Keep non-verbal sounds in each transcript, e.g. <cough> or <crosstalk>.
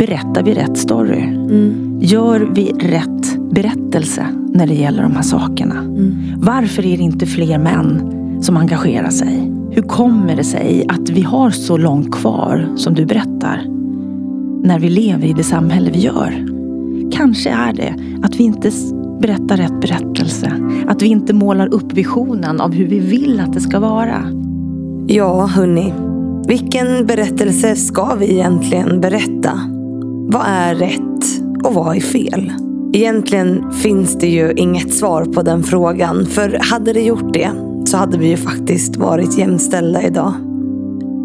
Berättar vi rätt story? Gör vi rätt berättelse när det gäller de här sakerna? Varför är det inte fler män som engagerar sig? Hur kommer det sig att vi har så långt kvar, som du berättar, när vi lever i det samhälle vi gör? Kanske är det att vi inte berättar rätt berättelse. Att vi inte målar upp visionen av hur vi vill att det ska vara. Ja, hörni. Vilken berättelse ska vi egentligen berätta? Vad är rätt och vad är fel? Egentligen finns det ju inget svar på den frågan. För hade det gjort det så hade vi ju faktiskt varit jämställda idag.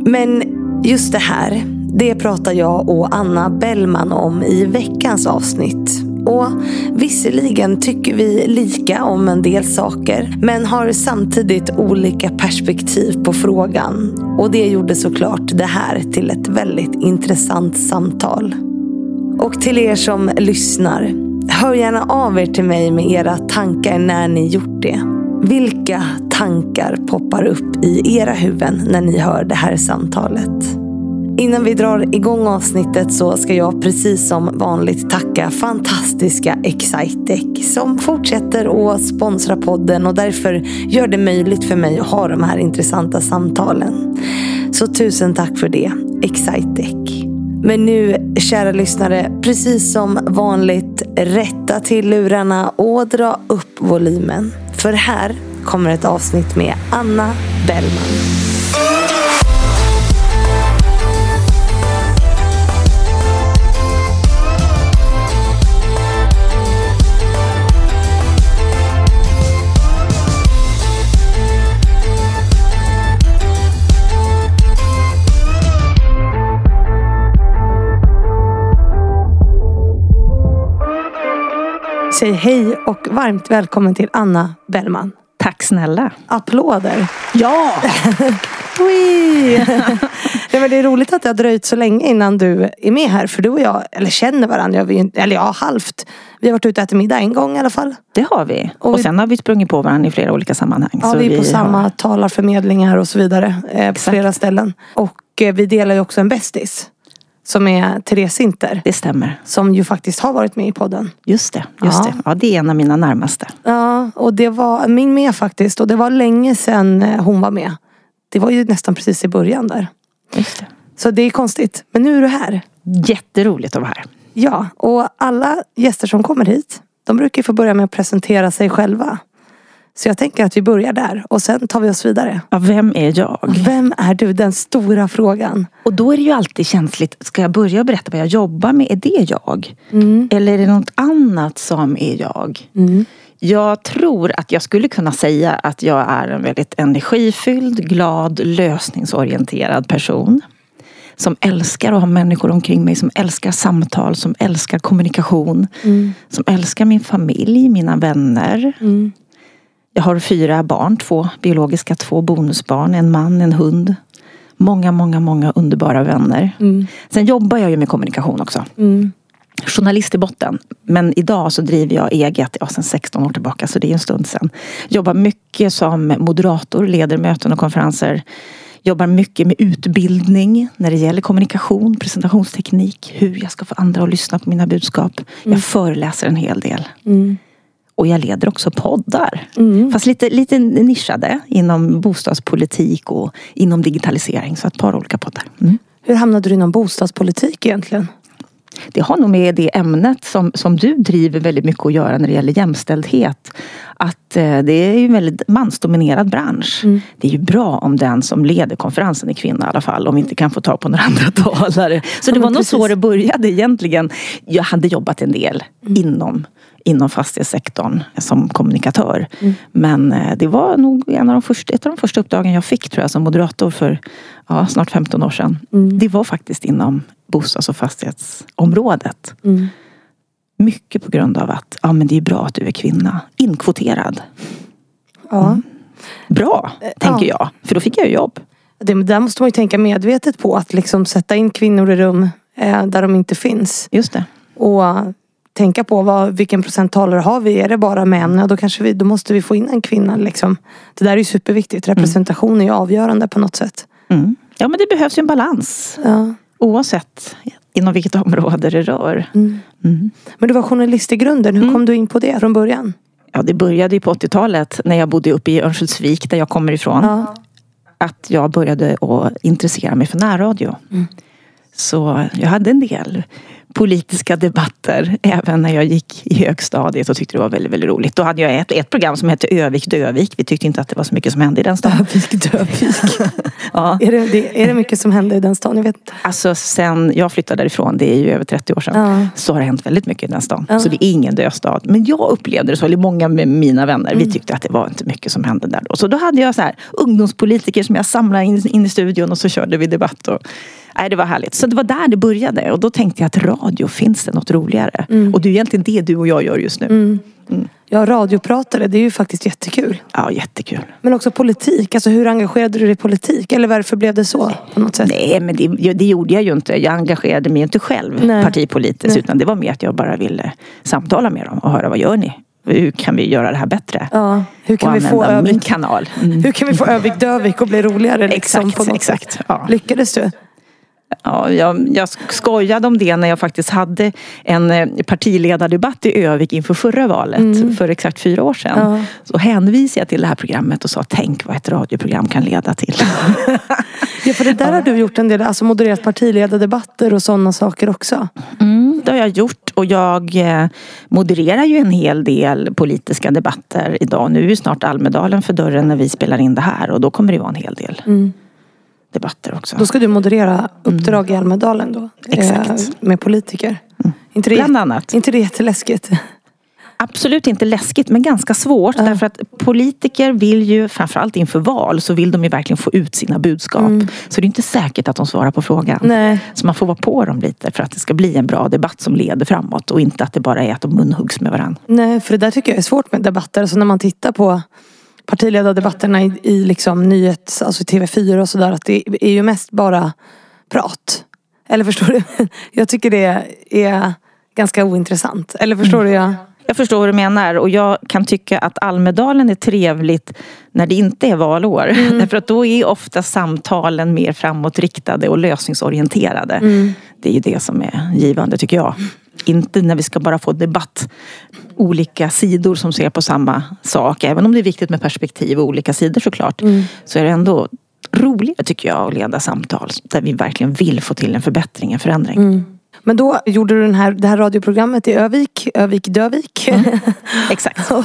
Men just det här, det pratar jag och Anna Bellman om i veckans avsnitt. Och visserligen tycker vi lika om en del saker men har samtidigt olika perspektiv på frågan. Och det gjorde såklart det här till ett väldigt intressant samtal. Och till er som lyssnar, hör gärna av er till mig med era tankar när ni gjort det. Vilka tankar poppar upp i era huvuden när ni hör det här samtalet? Innan vi drar igång avsnittet så ska jag precis som vanligt tacka fantastiska Excitec som fortsätter att sponsra podden och därför gör det möjligt för mig att ha de här intressanta samtalen. Så tusen tack för det, Excitec. Men nu, kära lyssnare, precis som vanligt, rätta till lurarna och dra upp volymen. För här kommer ett avsnitt med Anna Bellman. Säg hej och varmt välkommen till Anna Bellman. Tack snälla. Applåder. Ja! <laughs> Ui. <laughs> Nej, men det är roligt att det har dröjt så länge innan du är med här. För du och jag, eller känner varandra, vi, eller ja, halvt. Vi har varit ute och ätit middag en gång i alla fall. Det har vi. Och, Och vi- sen har vi sprungit på varandra i flera olika sammanhang. Ja, vi är på samma har- talarförmedlingar och så vidare. Eh, på flera ställen. Och eh, vi delar ju också en bästis. Som är Therese Sinter. Det stämmer. Som ju faktiskt har varit med i podden. Just det. Just Ja. det. Ja, det är en av mina närmaste. Ja, och det var min med faktiskt. Och det var länge sedan eh, hon var med. Det var ju nästan precis i början där. Just det. Så det är konstigt. Men nu är du här. Jätteroligt att vara här. Ja, och alla gäster som kommer hit, de brukar ju få börja med att presentera sig själva. Så jag tänker att vi börjar där och sen tar vi oss vidare. Ja, vem är jag? Vem är du? Den stora frågan. Och då är det ju alltid känsligt. Ska jag börja berätta vad jag jobbar med? Är det jag? Mm. Eller är det något annat som är jag? Jag tror att jag skulle kunna säga att jag är en väldigt energifylld, glad, lösningsorienterad person. Som älskar att ha människor omkring mig, som älskar samtal, som älskar kommunikation. Som älskar min familj, mina vänner. Jag har fyra barn, två biologiska, två bonusbarn, en man, en hund. Många, många, många underbara vänner. Sen jobbar jag ju med kommunikation också. Journalist i botten. Men idag så driver jag eget, ja, sen 16 år tillbaka, så det är en stund sedan. Jobbar mycket som moderator, leder möten och konferenser. Jobbar mycket med utbildning när det gäller kommunikation, presentationsteknik, hur jag ska få andra att lyssna på mina budskap. Jag föreläser en hel del. Och jag leder också poddar. Fast lite, lite nischade inom bostadspolitik och inom digitalisering. Så ett par olika poddar. Mm. Hur hamnade du inom bostadspolitik egentligen? Det har nog med det ämnet som, som du driver väldigt mycket att göra när det gäller jämställdhet. Att eh, det är ju en väldigt mansdominerad bransch. Det är ju bra om den som leder konferensen är kvinna i alla fall. Om vi inte kan få ta på några andra <laughs> talare. Så det var nog så det började egentligen. Jag hade jobbat en del inom inom fastighetssektorn som kommunikatör. Men eh, det var nog en av de första, ett av de första uppdragen jag fick tror jag som moderator för ja, snart 15 år sedan. Det var faktiskt inom bostads och fastighetsområdet. Mycket på grund av att ja, men det är bra att du är kvinna. Inkvoterad. Ja. Bra, tänker jag. För då fick jag jobb. Det, där måste man ju tänka medvetet på. Att liksom sätta in kvinnor i rum eh, där de inte finns. Just det. Och tänka på vad, vilken procenttalare har vi? Är det bara män? Ja, då, kanske vi, då måste vi få in en kvinna. Liksom. Det där är ju superviktigt. Representation är ju avgörande på något sätt. Mm. Ja men det behövs ju en balans. Ja. Oavsett inom vilket område det rör. Mm. Mm. Men du var journalist i grunden. Hur mm. kom du in på det från början? Ja, det började ju på 80-talet när jag bodde uppe i Örnsköldsvik där jag kommer ifrån. Ja. Att jag började att intressera mig för närradio. Mm. Så jag hade en del politiska debatter även när jag gick i högstadiet och tyckte det var väldigt, väldigt roligt. Då hade jag ett, ett program som hette Övik Dövik. Vi tyckte inte att det var så mycket som hände i den stan. Övik Dövik. <laughs> ja. är, det, är det mycket som hände i den stan? Jag vet. Alltså sen jag flyttade därifrån, det är ju över 30 år sedan, ja. så har det hänt väldigt mycket i den stan. Ja. Så det är ingen dödstad. Men jag upplevde det så, eller många med mina vänner, mm. vi tyckte att det var inte mycket som hände där då. Så då hade jag så här ungdomspolitiker som jag samlade in, in i studion och så körde vi debatt. Och, Nej, det var härligt. Så det var där det började. Och då tänkte jag att radio, finns det något roligare? Mm. Och det är egentligen det du och jag gör just nu. Mm. Mm. Ja, radiopratare, det är ju faktiskt jättekul. Ja, jättekul. Men också politik. Alltså hur engagerade du dig i politik? Eller varför blev det så? På något sätt? Nej, men det, det gjorde jag ju inte. Jag engagerade mig inte själv Nej. partipolitiskt. Nej. Utan det var mer att jag bara ville samtala med dem och höra vad gör ni? hur kan vi göra det här bättre? Ja, hur kan och vi få Övik, min kanal. Mm. Hur kan vi få Övik Dövik att bli roligare? <laughs> Liksom, exakt, exakt. Ja. Lyckades du? Ja, jag, jag skojade om det när jag faktiskt hade en eh, partiledardebatt i Övik inför förra valet mm. för exakt fyra år sedan. Ja. Så hänvisade jag till det här programmet och sa tänk vad ett radioprogram kan leda till. ja, för det där <laughs> ja. har du gjort en del, alltså modererat partiledardebatter och sådana saker också. Mm, det har jag gjort och jag eh, modererar ju en hel del politiska debatter idag. Nu är ju snart Almedalen för dörren när vi spelar in det här och då kommer det vara en hel del. Mm debatter också. Då ska du moderera uppdrag mm. i Almedalen då? Exakt. Eh, med politiker? Mm. Inte det, Bland annat. inte det jätteläskigt? Absolut inte läskigt men ganska svårt. Ja. Därför att politiker vill ju, framförallt inför val, så vill de ju verkligen få ut sina budskap. Mm. Så det är inte säkert att de svarar på frågan. Nej. Så man får vara på dem lite för att det ska bli en bra debatt som leder framåt. Och inte att det bara är att de munhuggs med varandra. Nej, för det där tycker jag är svårt med debatter. Alltså när man tittar på partiledardebatterna i, i liksom nyhets, alltså TV4 och sådär. Att det är ju mest bara prat. Eller förstår du? <laughs> Jag tycker det är ganska ointressant. Eller förstår mm. du? Jag... Jag förstår vad du menar och jag kan tycka att Almedalen är trevligt när det inte är valår. Mm. <laughs> Därför att då är ofta samtalen mer framåtriktade och lösningsorienterade. Mm. Det är ju det som är givande tycker jag. Inte när vi ska bara få debatt. Olika sidor som ser på samma sak. Även om det är viktigt med perspektiv och olika sidor såklart. Mm. Så är det ändå roligare tycker jag att leda samtal där vi verkligen vill få till en förbättring, en förändring. Mm. Men då gjorde du den här, det här radioprogrammet i Övik, Övik Dövik. Mm. <laughs> Exakt. och,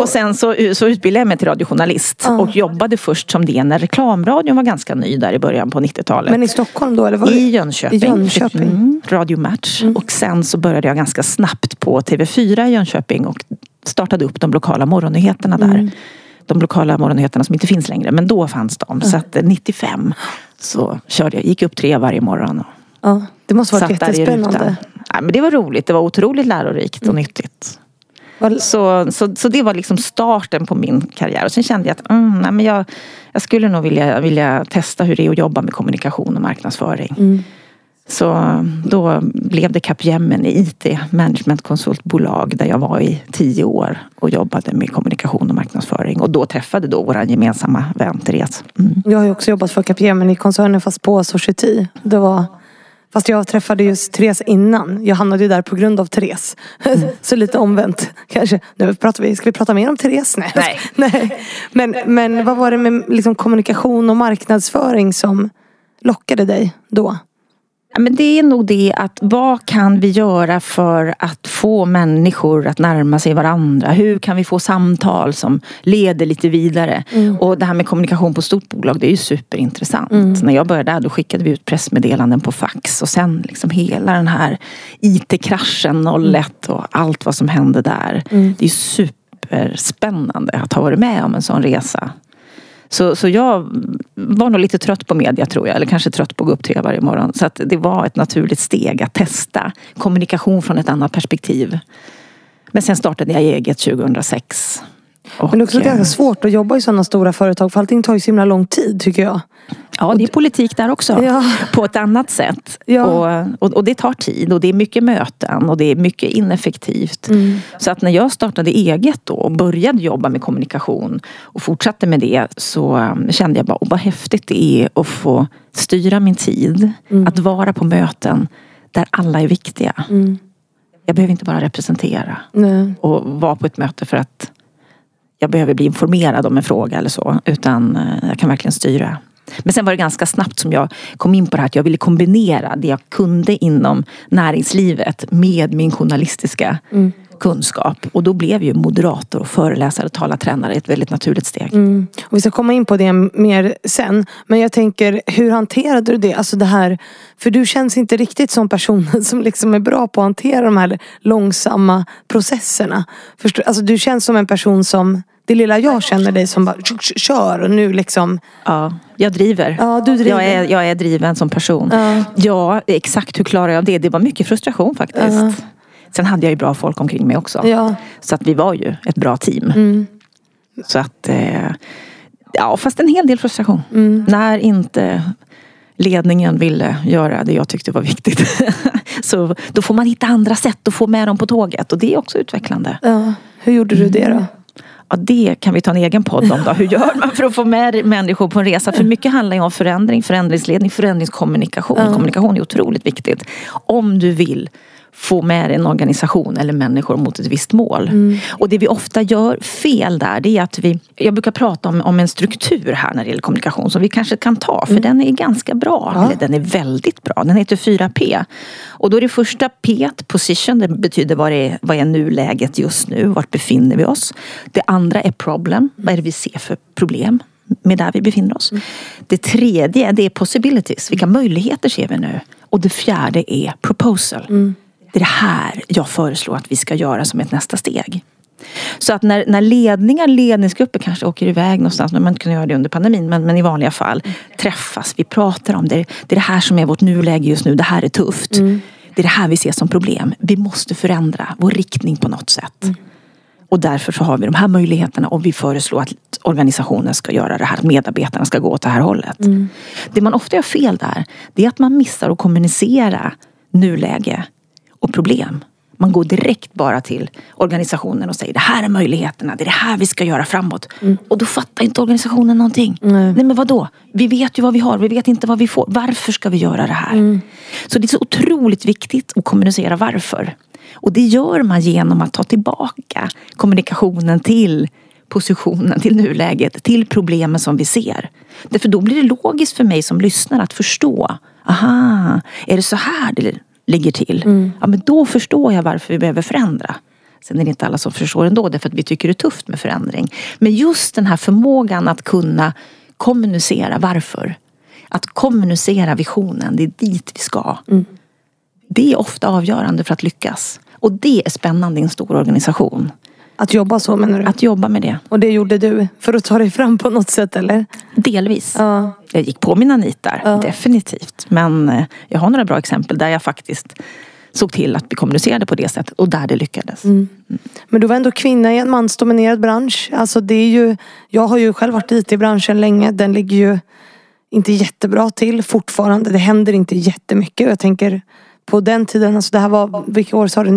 och, sen så, så utbildade jag mig till radiojournalist uh. och jobbade först som det när reklamradion var ganska ny där i början på 90-talet. Men i Stockholm då? Eller var I Jönköping. I Jönköping. Mm, Radio Match. Mm. Och sen så började jag ganska snabbt på TV4 i Jönköping och startade upp de lokala morgonnyheterna där. Mm. De lokala morgonnyheterna som inte finns längre, men då fanns de. Så att 95 så körde jag, gick upp tre varje morgon. Ja. Det måste varit jättespännande. Ja, men det var roligt. Det var otroligt lärorikt och mm. nyttigt. Så, så, så det var liksom starten på min karriär. Och sen kände jag att mm, nej, men jag, jag skulle nog vilja, vilja testa hur det är att jobba med kommunikation och marknadsföring. Mm. Så då blev det Capgemini IT, managementkonsultbolag där jag var i tio år och jobbade med kommunikation och marknadsföring. Och då träffade då vår gemensamma vän Therese. Mm. Jag har ju också jobbat för Capgemini-koncernen fast på Society. Det var Fast jag träffade just Therese innan. Jag hamnade ju där på grund av Therese. Mm. <laughs> Så lite omvänt kanske. Nu pratar vi, ska vi prata mer om Therese? Nej. Nej. <laughs> Nej. Men, men vad var det med liksom kommunikation och marknadsföring som lockade dig då? Men det är nog det att vad kan vi göra för att få människor att närma sig varandra? Hur kan vi få samtal som leder lite vidare? Mm. Och det här med kommunikation på stort bolag det är ju superintressant. Mm. När jag började där då skickade vi ut pressmeddelanden på fax och sen liksom hela den här IT-kraschen 01 och allt vad som hände där. Mm. Det är superspännande att ha varit med om en sån resa. Så, så jag var nog lite trött på media tror jag, eller kanske trött på att gå upp till varje morgon. Så att det var ett naturligt steg att testa kommunikation från ett annat perspektiv. Men sen startade jag eget 2006. Och, Men det är också ganska svårt att jobba i sådana stora företag för allting tar ju så himla lång tid tycker jag. Ja, det är politik där också. Ja. På ett annat sätt. Ja. Och, och, och, det tar tid och det är mycket möten och det är mycket ineffektivt. Mm. Så att när jag startade eget då och började jobba med kommunikation och fortsatte med det så um, kände jag bara, oh, vad häftigt det är att få styra min tid. Mm. Att vara på möten där alla är viktiga. Mm. Jag behöver inte bara representera Nej. och vara på ett möte för att jag behöver bli informerad om en fråga eller så. Utan eh, jag kan verkligen styra. Men sen var det ganska snabbt som jag kom in på det här att jag ville kombinera det jag kunde inom näringslivet med min journalistiska mm kunskap. Och då blev ju moderator, och föreläsare och talartränare ett väldigt naturligt steg. Mm. Och vi ska komma in på det mer sen. Men jag tänker, hur hanterade du det? Alltså det här, för du känns inte riktigt som personen <laughs> som liksom är bra på att hantera de här långsamma processerna. Förstår, alltså du känns som en person som, det lilla jag känner dig som bara kör och nu liksom. Ja, jag driver. Ja, du driver. Jag, är, jag är driven som person. Ja. Ja, exakt hur klarar jag det? Det var mycket frustration faktiskt. Ja. Sen hade jag ju bra folk omkring mig också. Ja. Så att vi var ju ett bra team. Mm. Så att, eh, ja fast en hel del frustration. Mm. När inte ledningen ville göra det jag tyckte var viktigt. <laughs> så då får man hitta andra sätt att få med dem på tåget. Och det är också utvecklande. Ja. Hur gjorde du det då? Ja, det kan vi ta en egen podd om då. Hur gör man för att få med människor på en resa? För mycket handlar ju om förändring, förändringsledning, förändringskommunikation. Kommunikation är otroligt viktigt. Om du vill få med en organisation eller människor mot ett visst mål. Och det vi ofta gör fel där det är att vi, jag brukar prata om, om en struktur här när det gäller kommunikation som vi kanske kan ta för den är ganska bra. Eller den är väldigt bra. Den heter 4P. Och då är det första P, position, det betyder vad är, vad är nuläget just nu, vart befinner vi oss. Det andra är problem, vad är det vi ser för problem med där vi befinner oss. Det tredje det är possibilities, vilka möjligheter ser vi nu? Och det fjärde är proposal. Det är det här jag föreslår att vi ska göra som ett nästa steg. Så att när, när ledningar, ledningsgrupper kanske åker iväg någonstans, men man inte kunde göra det under pandemin, men, men i vanliga fall träffas, vi pratar om det. Det är det här som är vårt nuläge just nu, det här är tufft. Det är det här vi ser som problem. Vi måste förändra vår riktning på något sätt. Och därför så har vi de här möjligheterna och vi föreslår att organisationen ska göra det här, att medarbetarna ska gå åt det här hållet. Det man ofta gör fel där, det är att man missar att kommunicera nuläge och problem. Man går direkt bara till organisationen och säger det här är möjligheterna, det är det här vi ska göra framåt. Och då fattar inte organisationen någonting. Nej. men vadå? Vi vet ju vad vi har, vi vet inte vad vi får. Varför ska vi göra det här? Så det är så otroligt viktigt att kommunicera varför. Och det gör man genom att ta tillbaka kommunikationen till positionen, till nuläget, till problemen som vi ser. Därför då blir det logiskt för mig som lyssnare att förstå. Aha, är det så här det ligger till? Ja, men då förstår jag varför vi behöver förändra. Sen är det inte alla som förstår ändå därför att vi tycker det är tufft med förändring. Men just den här förmågan att kunna kommunicera varför. Att kommunicera visionen, det är dit vi ska. Det är ofta avgörande för att lyckas. Och det är spännande i en stor organisation. Att jobba så menar du? Att jobba med det. Och det gjorde du för att ta dig fram på något sätt eller? Delvis. Ja. Jag gick på mina nitar, definitivt. Men eh, jag har några bra exempel där jag faktiskt såg till att vi kommunicerade på det sättet och där det lyckades. Men du var ändå kvinna i en mansdominerad bransch. Alltså det är ju, jag har ju själv varit i IT-branschen länge. Den ligger ju inte jättebra till fortfarande. Det händer inte jättemycket. Jag tänker på den tiden, alltså det här var, vilka år sa du?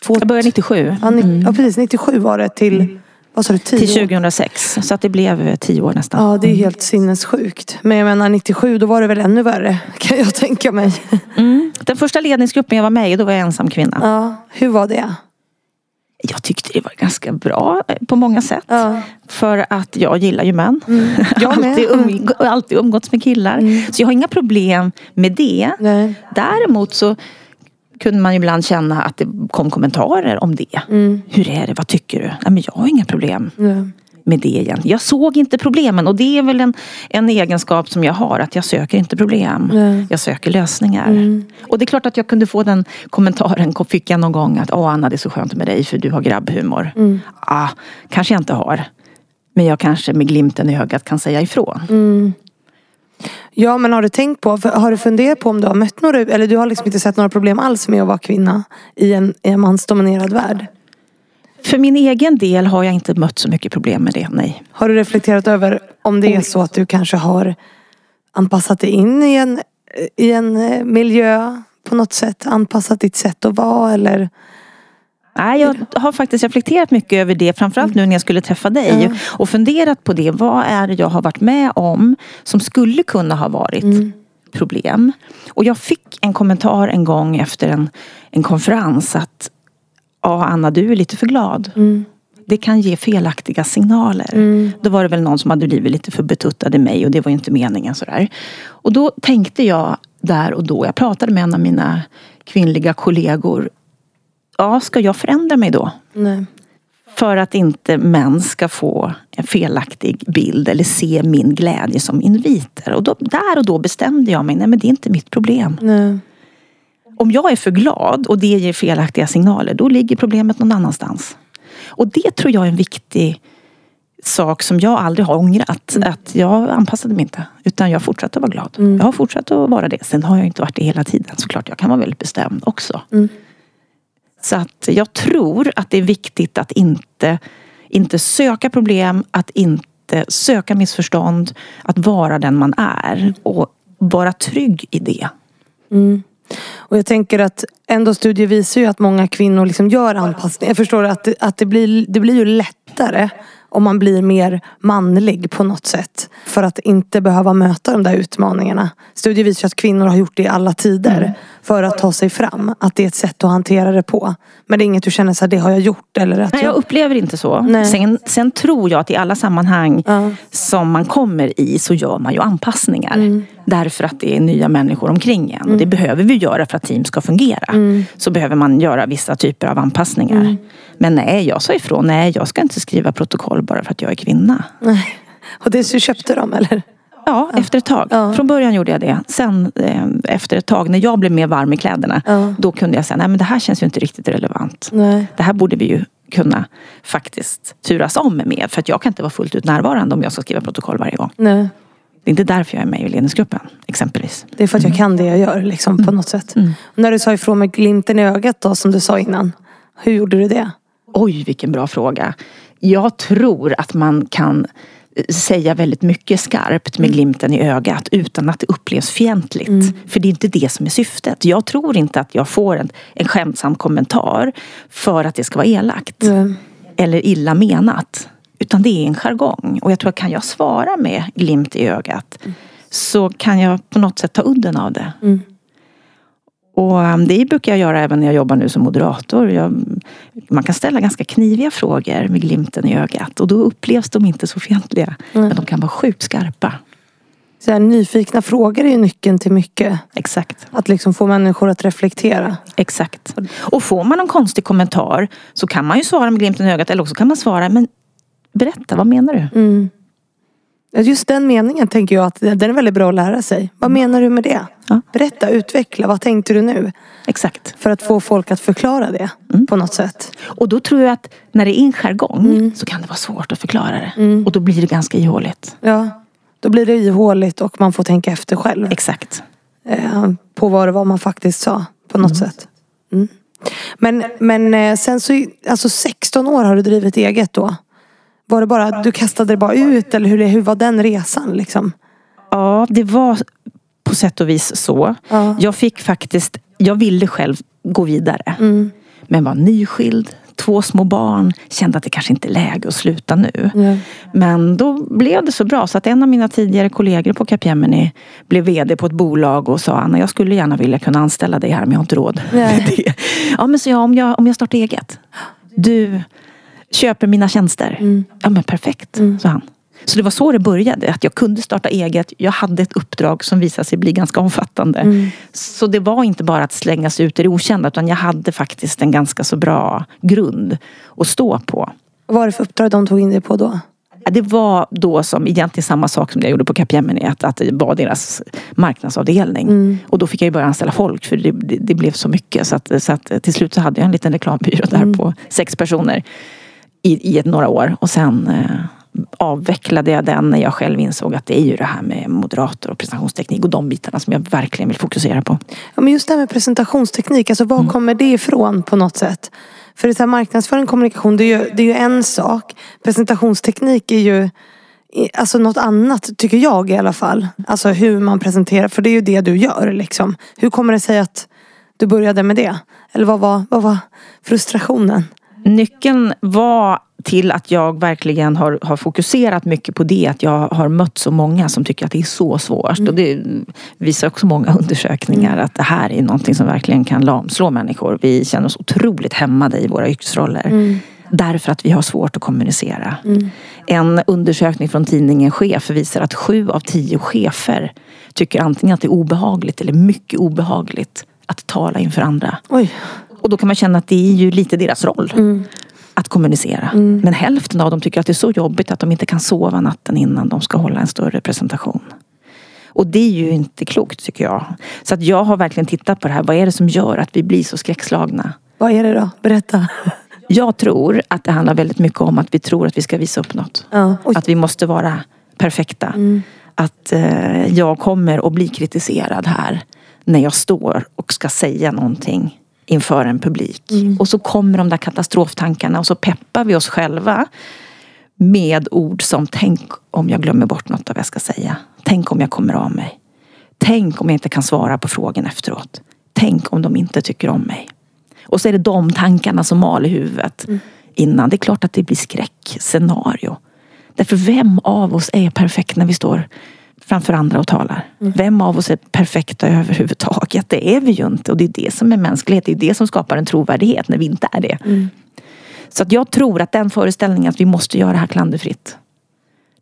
92? Jag började 97 Ja, ni, ja precis, 97 var det till, vad sa du, 10 till år? 2006. Så att det blev eh, tio år nästan. Ja, det är helt sinnessjukt. Men jag menar 97, då var det väl ännu värre. <laughs> Kan jag tänka mig. Mm. Den första ledningsgruppen jag var med i, då var jag ensam kvinna. Ja, hur var det? Jag tyckte det var ganska bra eh, på många sätt. Ja. För att jag gillar ju män. <laughs> Jag med. alltid, um, alltid umgåtts med killar. Så jag har inga problem med det. Nej. Däremot så kunde man ibland känna att det kom kommentarer om det. Hur är det? Vad tycker du? Nej, men jag har inga problem Ja. med det egentligen. Jag såg inte problemen och det är väl en, en egenskap som jag har. Att jag söker inte problem. Nej. Jag söker lösningar. Och det är klart att jag kunde få den kommentaren, fick jag någon gång att Åh Anna det är så skönt med dig för du har grabbhumor. Ah, kanske jag inte har. Men jag kanske med glimten i ögat kan säga ifrån. Ja men har du tänkt på, har du funderat på om du har mött några, eller du har liksom inte sett några problem alls med att vara kvinna i en, i en mansdominerad värld? För min egen del har jag inte mött så mycket problem med det, nej. Har du reflekterat över om det är så att du kanske har anpassat dig in i en, i en eh, miljö på något sätt? Anpassat ditt sätt att vara eller? Nej, jag har faktiskt reflekterat mycket över det, framförallt nu när jag skulle träffa dig. Och funderat på det, vad är det jag har varit med om som skulle kunna ha varit problem. Och jag fick en kommentar en gång efter en, en konferens att Ja, Anna, du är lite för glad. Mm. Det kan ge felaktiga signaler. Mm. Då var det väl någon som hade blivit lite för betuttad i mig och det var ju inte meningen sådär. Och då tänkte jag där och då, jag pratade med en av mina kvinnliga kollegor. Ja, ska jag förändra mig då? Nej. För att inte män ska få en felaktig bild eller se min glädje som inviter. Och då, där och då bestämde jag mig, nej men det är inte mitt problem. Nej. Om jag är för glad och det ger felaktiga signaler, då ligger problemet någon annanstans. Och det tror jag är en viktig sak som jag aldrig har ångrat. Mm. Att jag anpassade mig inte. Utan jag fortsatte att vara glad. Mm. Jag har fortsatt att vara det. Sen har jag inte varit det hela tiden. Såklart, jag kan vara väldigt bestämd också. Mm. Så att jag tror att det är viktigt att inte, inte söka problem, att inte söka missförstånd. Att vara den man är och vara trygg i det. Mm. Och jag tänker att ändå studier visar ju att många kvinnor liksom gör anpassningar. Jag förstår att, det, att det, blir, det blir ju lättare om man blir mer manlig på något sätt. För att inte behöva möta de där utmaningarna. Studier visar att kvinnor har gjort det i alla tider. Mm. För att ta sig fram. Att det är ett sätt att hantera det på. Men det är inget du känner så här, det har jag gjort. Eller att Nej, jag upplever inte så. Sen, sen, tror jag att i alla sammanhang ja. som man kommer i så gör man ju anpassningar. Mm. Därför att det är nya människor omkring en. Mm. Och det behöver vi göra för att team ska fungera. Mm. Så behöver man göra vissa typer av anpassningar. Mm. Men nej, jag sa ifrån. Nej, jag ska inte skriva protokoll bara för att jag är kvinna. Nej. Och det så köpte de eller? Ja, efter ett tag. Ja. Från början gjorde jag det. Sen eh, efter ett tag, när jag blev mer varm i kläderna. Ja. Då kunde jag säga, nej men det här känns ju inte riktigt relevant. Nej. Det här borde vi ju kunna faktiskt turas om med. För att jag kan inte vara fullt ut närvarande om jag ska skriva protokoll varje gång. Nej. Det är inte därför jag är med i ledningsgruppen, exempelvis. Det är för att jag kan det jag gör, liksom, på något sätt. Mm. När du sa ifrån med glimten i ögat då, som du sa innan. Hur gjorde du det? Oj, vilken bra fråga. Jag tror att man kan säga väldigt mycket skarpt med mm. glimten i ögat utan att det upplevs fientligt. Mm. För det är inte det som är syftet. Jag tror inte att jag får en, en skämtsam kommentar för att det ska vara elakt. Mm. Eller illa menat. Utan det är en jargong. Och jag tror att kan jag svara med glimt i ögat mm. så kan jag på något sätt ta udden av det. Och um, det brukar jag göra även när jag jobbar nu som moderator. Jag, man kan ställa ganska kniviga frågor med glimten i ögat och då upplevs de inte så fientliga. Mm. Men de kan vara sjukt skarpa. Så här, nyfikna frågor är ju nyckeln till mycket. Exakt. Att liksom få människor att reflektera. Exakt. Och får man en konstig kommentar så kan man ju svara med glimten i ögat eller också kan man svara men berätta, vad menar du? Mm. Just den meningen tänker jag att den är väldigt bra att lära sig. Vad mm. menar du med det? Ja. Berätta, utveckla. Vad tänkte du nu? Exakt. För att få folk att förklara det mm. på något sätt. Och då tror jag att när det är en jargong mm. så kan det vara svårt att förklara det. Mm. Och då blir det ganska ihåligt. Ja, då blir det ihåligt och man får tänka efter själv. Exakt. Eh, på vad det var man faktiskt sa på något Mm. sätt. Mm. Men, men eh, sen så, alltså 16 år har du drivit eget då? Var det bara, du kastade det bara ut eller hur, hur var den resan liksom? Ja, det var på sätt och vis så. Ja. Jag fick faktiskt, jag ville själv gå vidare. Mm. Men var nyskild, två små barn, kände att det kanske inte är läge att sluta nu. Ja. Men då blev det så bra så att en av mina tidigare kollegor på Capgemini blev VD på ett bolag och sa Anna jag skulle gärna vilja kunna anställa dig här men jag har inte råd det. Ja men så jag, om jag, om jag startar eget. Du köper mina tjänster. Mm. Ja men perfekt, Mm. sa han. Så det var så det började, att jag kunde starta eget. Jag hade ett uppdrag som visade sig bli ganska omfattande. Mm. Så det var inte bara att slänga sig ut i det okända utan jag hade faktiskt en ganska så bra grund att stå på. Vad var det för uppdrag de tog in dig på då? Det var då som egentligen samma sak som jag gjorde på Capgemini, att, att det var deras marknadsavdelning. Mm. Och då fick jag ju börja anställa folk för det, det, det blev så mycket. Så att, så att till slut så hade jag en liten reklambyrå där Mm. på sex personer i, i ett, några år. Och sen eh, avvecklade jag den när jag själv insåg att det är ju det här med moderator och presentationsteknik och de bitarna som jag verkligen vill fokusera på. Ja, men just det här med presentationsteknik, alltså var Mm. kommer det ifrån på något sätt? För det här, marknadsföring och kommunikation, det är, ju, det är ju en sak. Presentationsteknik är ju alltså något annat, tycker jag i alla fall. Alltså hur man presenterar, för det är ju det du gör liksom. Hur kommer det sig att du började med det? Eller vad var, vad var frustrationen? Nyckeln var till att jag verkligen har, har fokuserat mycket på det. Att jag har mött så många som tycker att det är så svårt. Mm. Och det visar också många <laughs> undersökningar mm. att det här är någonting som verkligen kan lamslå människor. Vi känner oss otroligt hämmade i våra yrkesroller. Mm. Därför att vi har svårt att kommunicera. Mm. En undersökning från tidningen Chef visar att sju av tio chefer tycker antingen att det är obehagligt eller mycket obehagligt att tala inför andra. Oj. Och då kan man känna att det är ju lite deras roll. Mm att kommunicera. Mm. Men hälften av dem tycker att det är så jobbigt att de inte kan sova natten innan de ska hålla en större presentation. Och det är ju inte klokt tycker jag. Så att jag har verkligen tittat på det här. Vad är det som gör att vi blir så skräckslagna? Vad är det då? Berätta. Jag tror att det handlar väldigt mycket om att vi tror att vi ska visa upp något. Ja. Att vi måste vara perfekta. Mm. Att eh, jag kommer att bli kritiserad här när jag står och ska säga någonting inför en publik. Mm. Och så kommer de där katastroftankarna och så peppar vi oss själva med ord som tänk om jag glömmer bort något av vad jag ska säga. Tänk om jag kommer av mig. Tänk om jag inte kan svara på frågan efteråt. Tänk om de inte tycker om mig. Och så är det de tankarna som mal i huvudet mm. innan. Det är klart att det blir skräckscenario. Därför vem av oss är perfekt när vi står framför andra och talar. Mm. Vem av oss är perfekta överhuvudtaget? Det är vi ju inte. Och det är det som är mänsklighet. Det är det som skapar en trovärdighet när vi inte är det. Mm. Så att jag tror att den föreställningen att vi måste göra det här klanderfritt.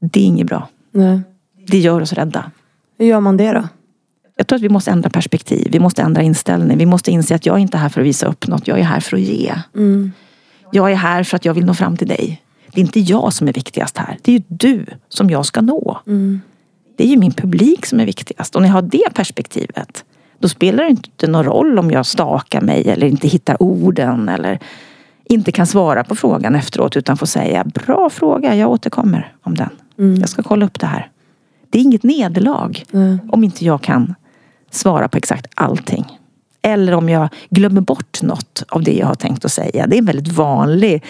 Det är inget bra. Nej. Det gör oss rädda. Hur gör man det då? Jag tror att vi måste ändra perspektiv. Vi måste ändra inställning. Vi måste inse att jag är inte här för att visa upp något. Jag är här för att ge. Mm. Jag är här för att jag vill nå fram till dig. Det är inte jag som är viktigast här. Det är ju du som jag ska nå. Mm. Det är ju min publik som är viktigast. Och när jag har det perspektivet då spelar det inte någon roll om jag stakar mig eller inte hittar orden eller inte kan svara på frågan efteråt utan får säga bra fråga, jag återkommer om den. Mm. Jag ska kolla upp det här. Det är inget nederlag mm. om inte jag kan svara på exakt allting. Eller om jag glömmer bort något av det jag har tänkt att säga. Det är en väldigt vanlig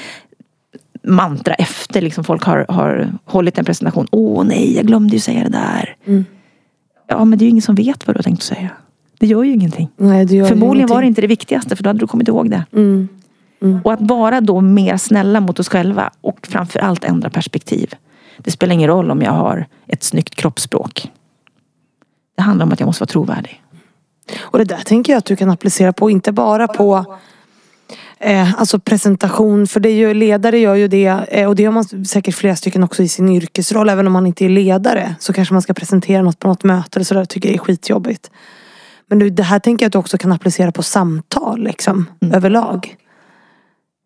mantra efter liksom folk har, har hållit en presentation. Åh nej, jag glömde ju säga det där. Mm. Ja, men det är ju ingen som vet vad du har tänkt säga. Det gör ju ingenting. Nej, det gör Förmodligen ingenting. var det inte det viktigaste för då hade du kommit ihåg det. Mm. Mm. Och att vara då mer snälla mot oss själva och framförallt ändra perspektiv. Det spelar ingen roll om jag har ett snyggt kroppsspråk. Det handlar om att jag måste vara trovärdig. Och det där tänker jag att du kan applicera på, inte bara på eh, alltså presentation. För det är ju, ledare gör ju det eh, och det gör man säkert flera stycken också i sin yrkesroll. Även om man inte är ledare så kanske man ska presentera något på något möte eller sådär. Tycker jag är skitjobbigt. Men det här tänker jag att du också kan applicera på samtal liksom, Mm. överlag.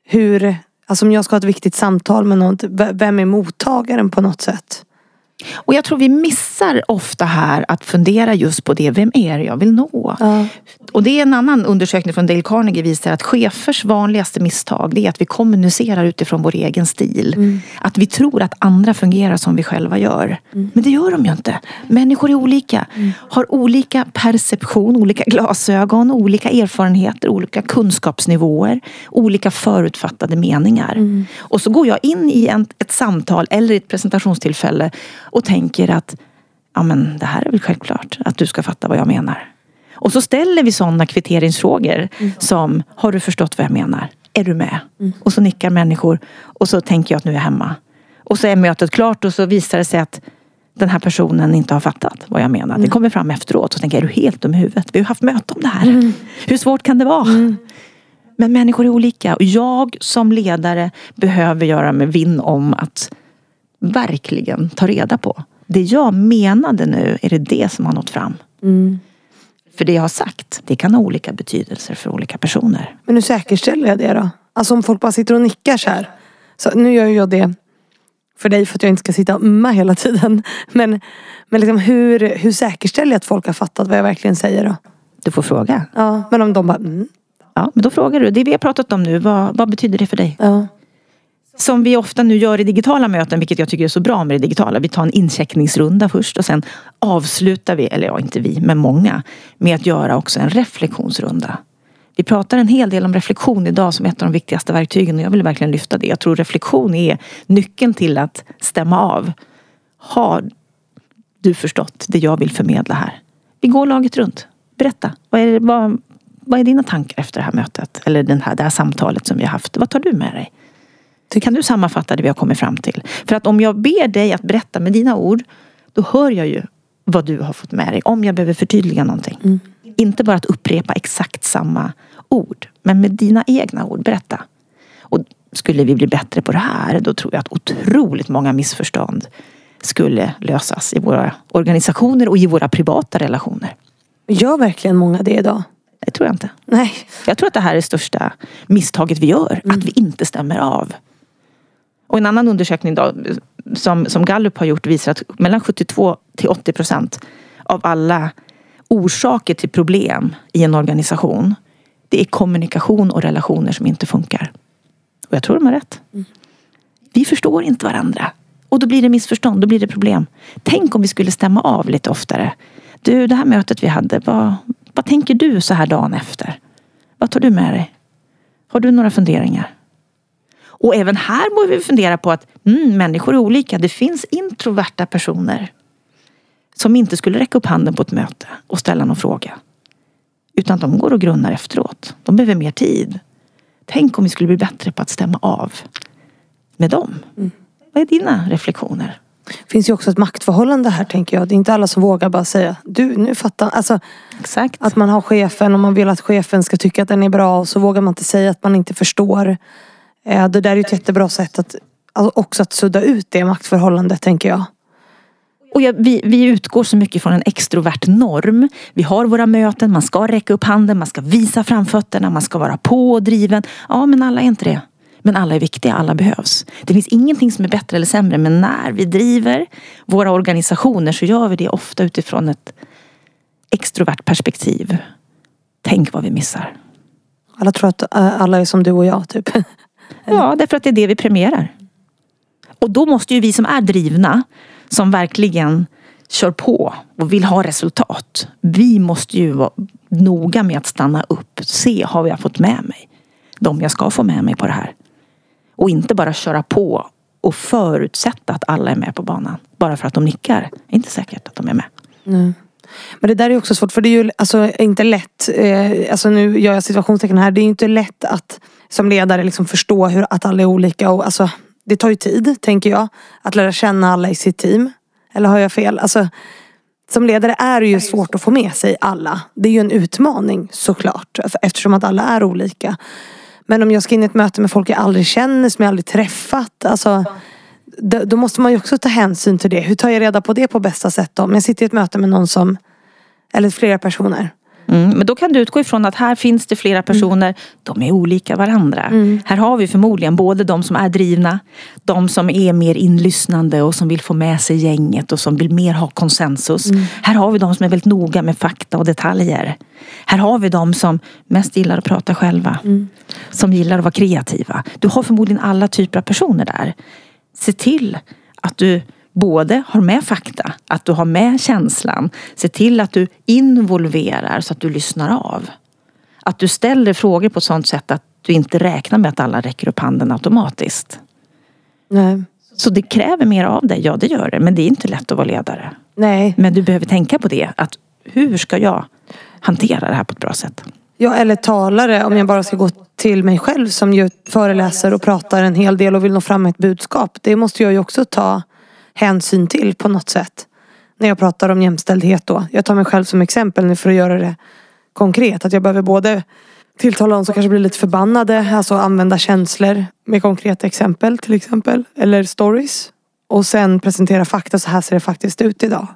Hur, alltså om jag ska ha ett viktigt samtal med någon, vem är mottagaren på något sätt? Och jag tror vi missar ofta här att fundera just på det. Vem är det jag vill nå? Ja. Och det är en annan undersökning från Dale Carnegie visar att chefers vanligaste misstag det är att vi kommunicerar utifrån vår egen stil. Att vi tror att andra fungerar som vi själva gör. Men det gör de ju inte. Människor är olika. Har olika perception, olika glasögon, olika erfarenheter, olika kunskapsnivåer, olika förutfattade meningar. Och så går jag in i en, ett samtal eller ett presentationstillfälle och tänker att ja men det här är väl självklart att du ska fatta vad jag menar. Och så ställer vi sådana kvitteringsfrågor som Har du förstått vad jag menar? Är du med? Och så nickar människor och så tänker jag att nu är jag hemma. Och så är mötet klart och så visar det sig att den här personen inte har fattat vad jag menar. Det kommer fram efteråt och så tänker är du helt dum i huvudet? Vi har haft möte om det här. Hur svårt kan det vara? Men människor är olika och jag som ledare behöver göra mig vinn om att verkligen ta reda på. Det jag menade nu, är det det som har nått fram? Mm. För det jag har sagt, det kan ha olika betydelser för olika personer. Men hur säkerställer jag det då? Alltså om folk bara sitter och nickar så här. Så nu gör jag det för dig för att jag inte ska sitta och umma hela tiden. <laughs> Men, men liksom hur, hur säkerställer jag att folk har fattat vad jag verkligen säger då? Du får fråga. Ja, men om de bara mm, Ja, men då frågar du. Det vi har pratat om nu, vad, vad betyder det för dig? ja. Som vi ofta nu gör i digitala möten, vilket jag tycker är så bra med det digitala. Vi tar en incheckningsrunda först och sen avslutar vi, eller ja inte vi, men många, med att göra också en reflektionsrunda. Vi pratar en hel del om reflektion idag som ett av de viktigaste verktygen och jag vill verkligen lyfta det. Jag tror reflektion är nyckeln till att stämma av. Har du förstått det jag vill förmedla här? Vi går laget runt. Berätta. Vad är, vad, vad är dina tankar efter det här mötet? Eller den här, det här samtalet som vi har haft? Vad tar du med dig? Kan du sammanfatta det vi har kommit fram till? För att om jag ber dig att berätta med dina ord, då hör jag ju vad du har fått med dig. Om jag behöver förtydliga någonting. Mm. Inte bara att upprepa exakt samma ord, men med dina egna ord. Berätta. Och skulle vi bli bättre på det här, då tror jag att otroligt många missförstånd skulle lösas i våra organisationer och i våra privata relationer. Gör verkligen många det idag? Det tror jag inte. Nej. Jag tror att det här är det största misstaget vi gör. Mm. Att vi inte stämmer av. Och en annan undersökning då, som, som Gallup har gjort visar att mellan 72 till 80 procent av alla orsaker till problem i en organisation det är kommunikation och relationer som inte funkar. Och jag tror de har rätt. Mm. Vi förstår inte varandra. Och då blir det missförstånd, då blir det problem. Tänk om vi skulle stämma av lite oftare. Du, det här mötet vi hade, vad, vad tänker du så här dagen efter? Vad tar du med dig? Har du några funderingar? Och även här borde vi fundera på att mm, människor är olika. Det finns introverta personer som inte skulle räcka upp handen på ett möte och ställa någon fråga. Utan de går och grunnar efteråt. De behöver mer tid. Tänk om vi skulle bli bättre på att stämma av med dem. Mm. Vad är dina reflektioner? Det finns ju också ett maktförhållande här tänker jag. Det är inte alla som vågar bara säga du nu fattar alltså, Exakt. Att man har chefen och man vill att chefen ska tycka att den är bra och så vågar man inte säga att man inte förstår. Eh, det där är ett jättebra sätt att också att sudda ut det maktförhållandet tänker jag. Och ja, vi, vi utgår så mycket från en extrovert norm. Vi har våra möten, man ska räcka upp handen, man ska visa framfötterna, man ska vara pådriven. Ja, men alla är inte det. Men alla är viktiga, alla behövs. Det finns ingenting som är bättre eller sämre men när vi driver våra organisationer så gör vi det ofta utifrån ett extrovert perspektiv. Tänk vad vi missar. Alla tror att eh, alla är som du och jag typ. <laughs> ja, därför att det är det vi premierar. Och då måste ju vi som är drivna, som verkligen kör på och vill ha resultat. Vi måste ju vara noga med att stanna upp. Se, har jag fått med mig de jag ska få med mig på det här? Och inte bara köra på och förutsätta att alla är med på banan. Bara för att de nickar. Det är inte säkert att de är med. Mm. Men det där är också svårt för det är ju alltså, inte lätt. Eh, alltså nu gör jag situationstecken här. Det är inte lätt att som ledare liksom förstå hur, att alla är olika. Och, alltså, det tar ju tid, tänker jag. Att lära känna alla i sitt team. Eller har jag fel? Alltså, som ledare är det ju svårt att få med sig alla. Det är ju en utmaning såklart. Eftersom att alla är olika. Men om jag ska in i ett möte med folk jag aldrig känner, som jag aldrig träffat. Alltså, då måste man ju också ta hänsyn till det. Hur tar jag reda på det på bästa sätt då? Om jag sitter i ett möte med någon som, eller flera personer. Mm, men då kan du utgå ifrån att här finns det flera personer. Mm. De är olika varandra. Mm. Här har vi förmodligen både de som är drivna, de som är mer inlyssnande och som vill få med sig gänget och som vill mer ha konsensus. Mm. Här har vi de som är väldigt noga med fakta och detaljer. Här har vi de som mest gillar att prata själva. Mm. Som gillar att vara kreativa. Du har förmodligen alla typer av personer där. Se till att du både har med fakta, att du har med känslan. Se till att du involverar så att du lyssnar av. Att du ställer frågor på ett sådant sätt att du inte räknar med att alla räcker upp handen automatiskt. Nej. Så det kräver mer av dig, ja det gör det. Men det är inte lätt att vara ledare. Nej. Men du behöver tänka på det. Att hur ska jag hantera det här på ett bra sätt? Ja, eller talare om jag bara ska gå till mig själv som ju föreläser och pratar en hel del och vill nå fram med ett budskap. Det måste jag ju också ta hänsyn till på något sätt. När jag pratar om jämställdhet då. Jag tar mig själv som exempel nu för att göra det konkret. Att jag behöver både tilltala de som kanske blir lite förbannade. Alltså använda känslor med konkreta exempel till exempel. Eller stories. Och sen presentera fakta. Så här ser det faktiskt ut idag.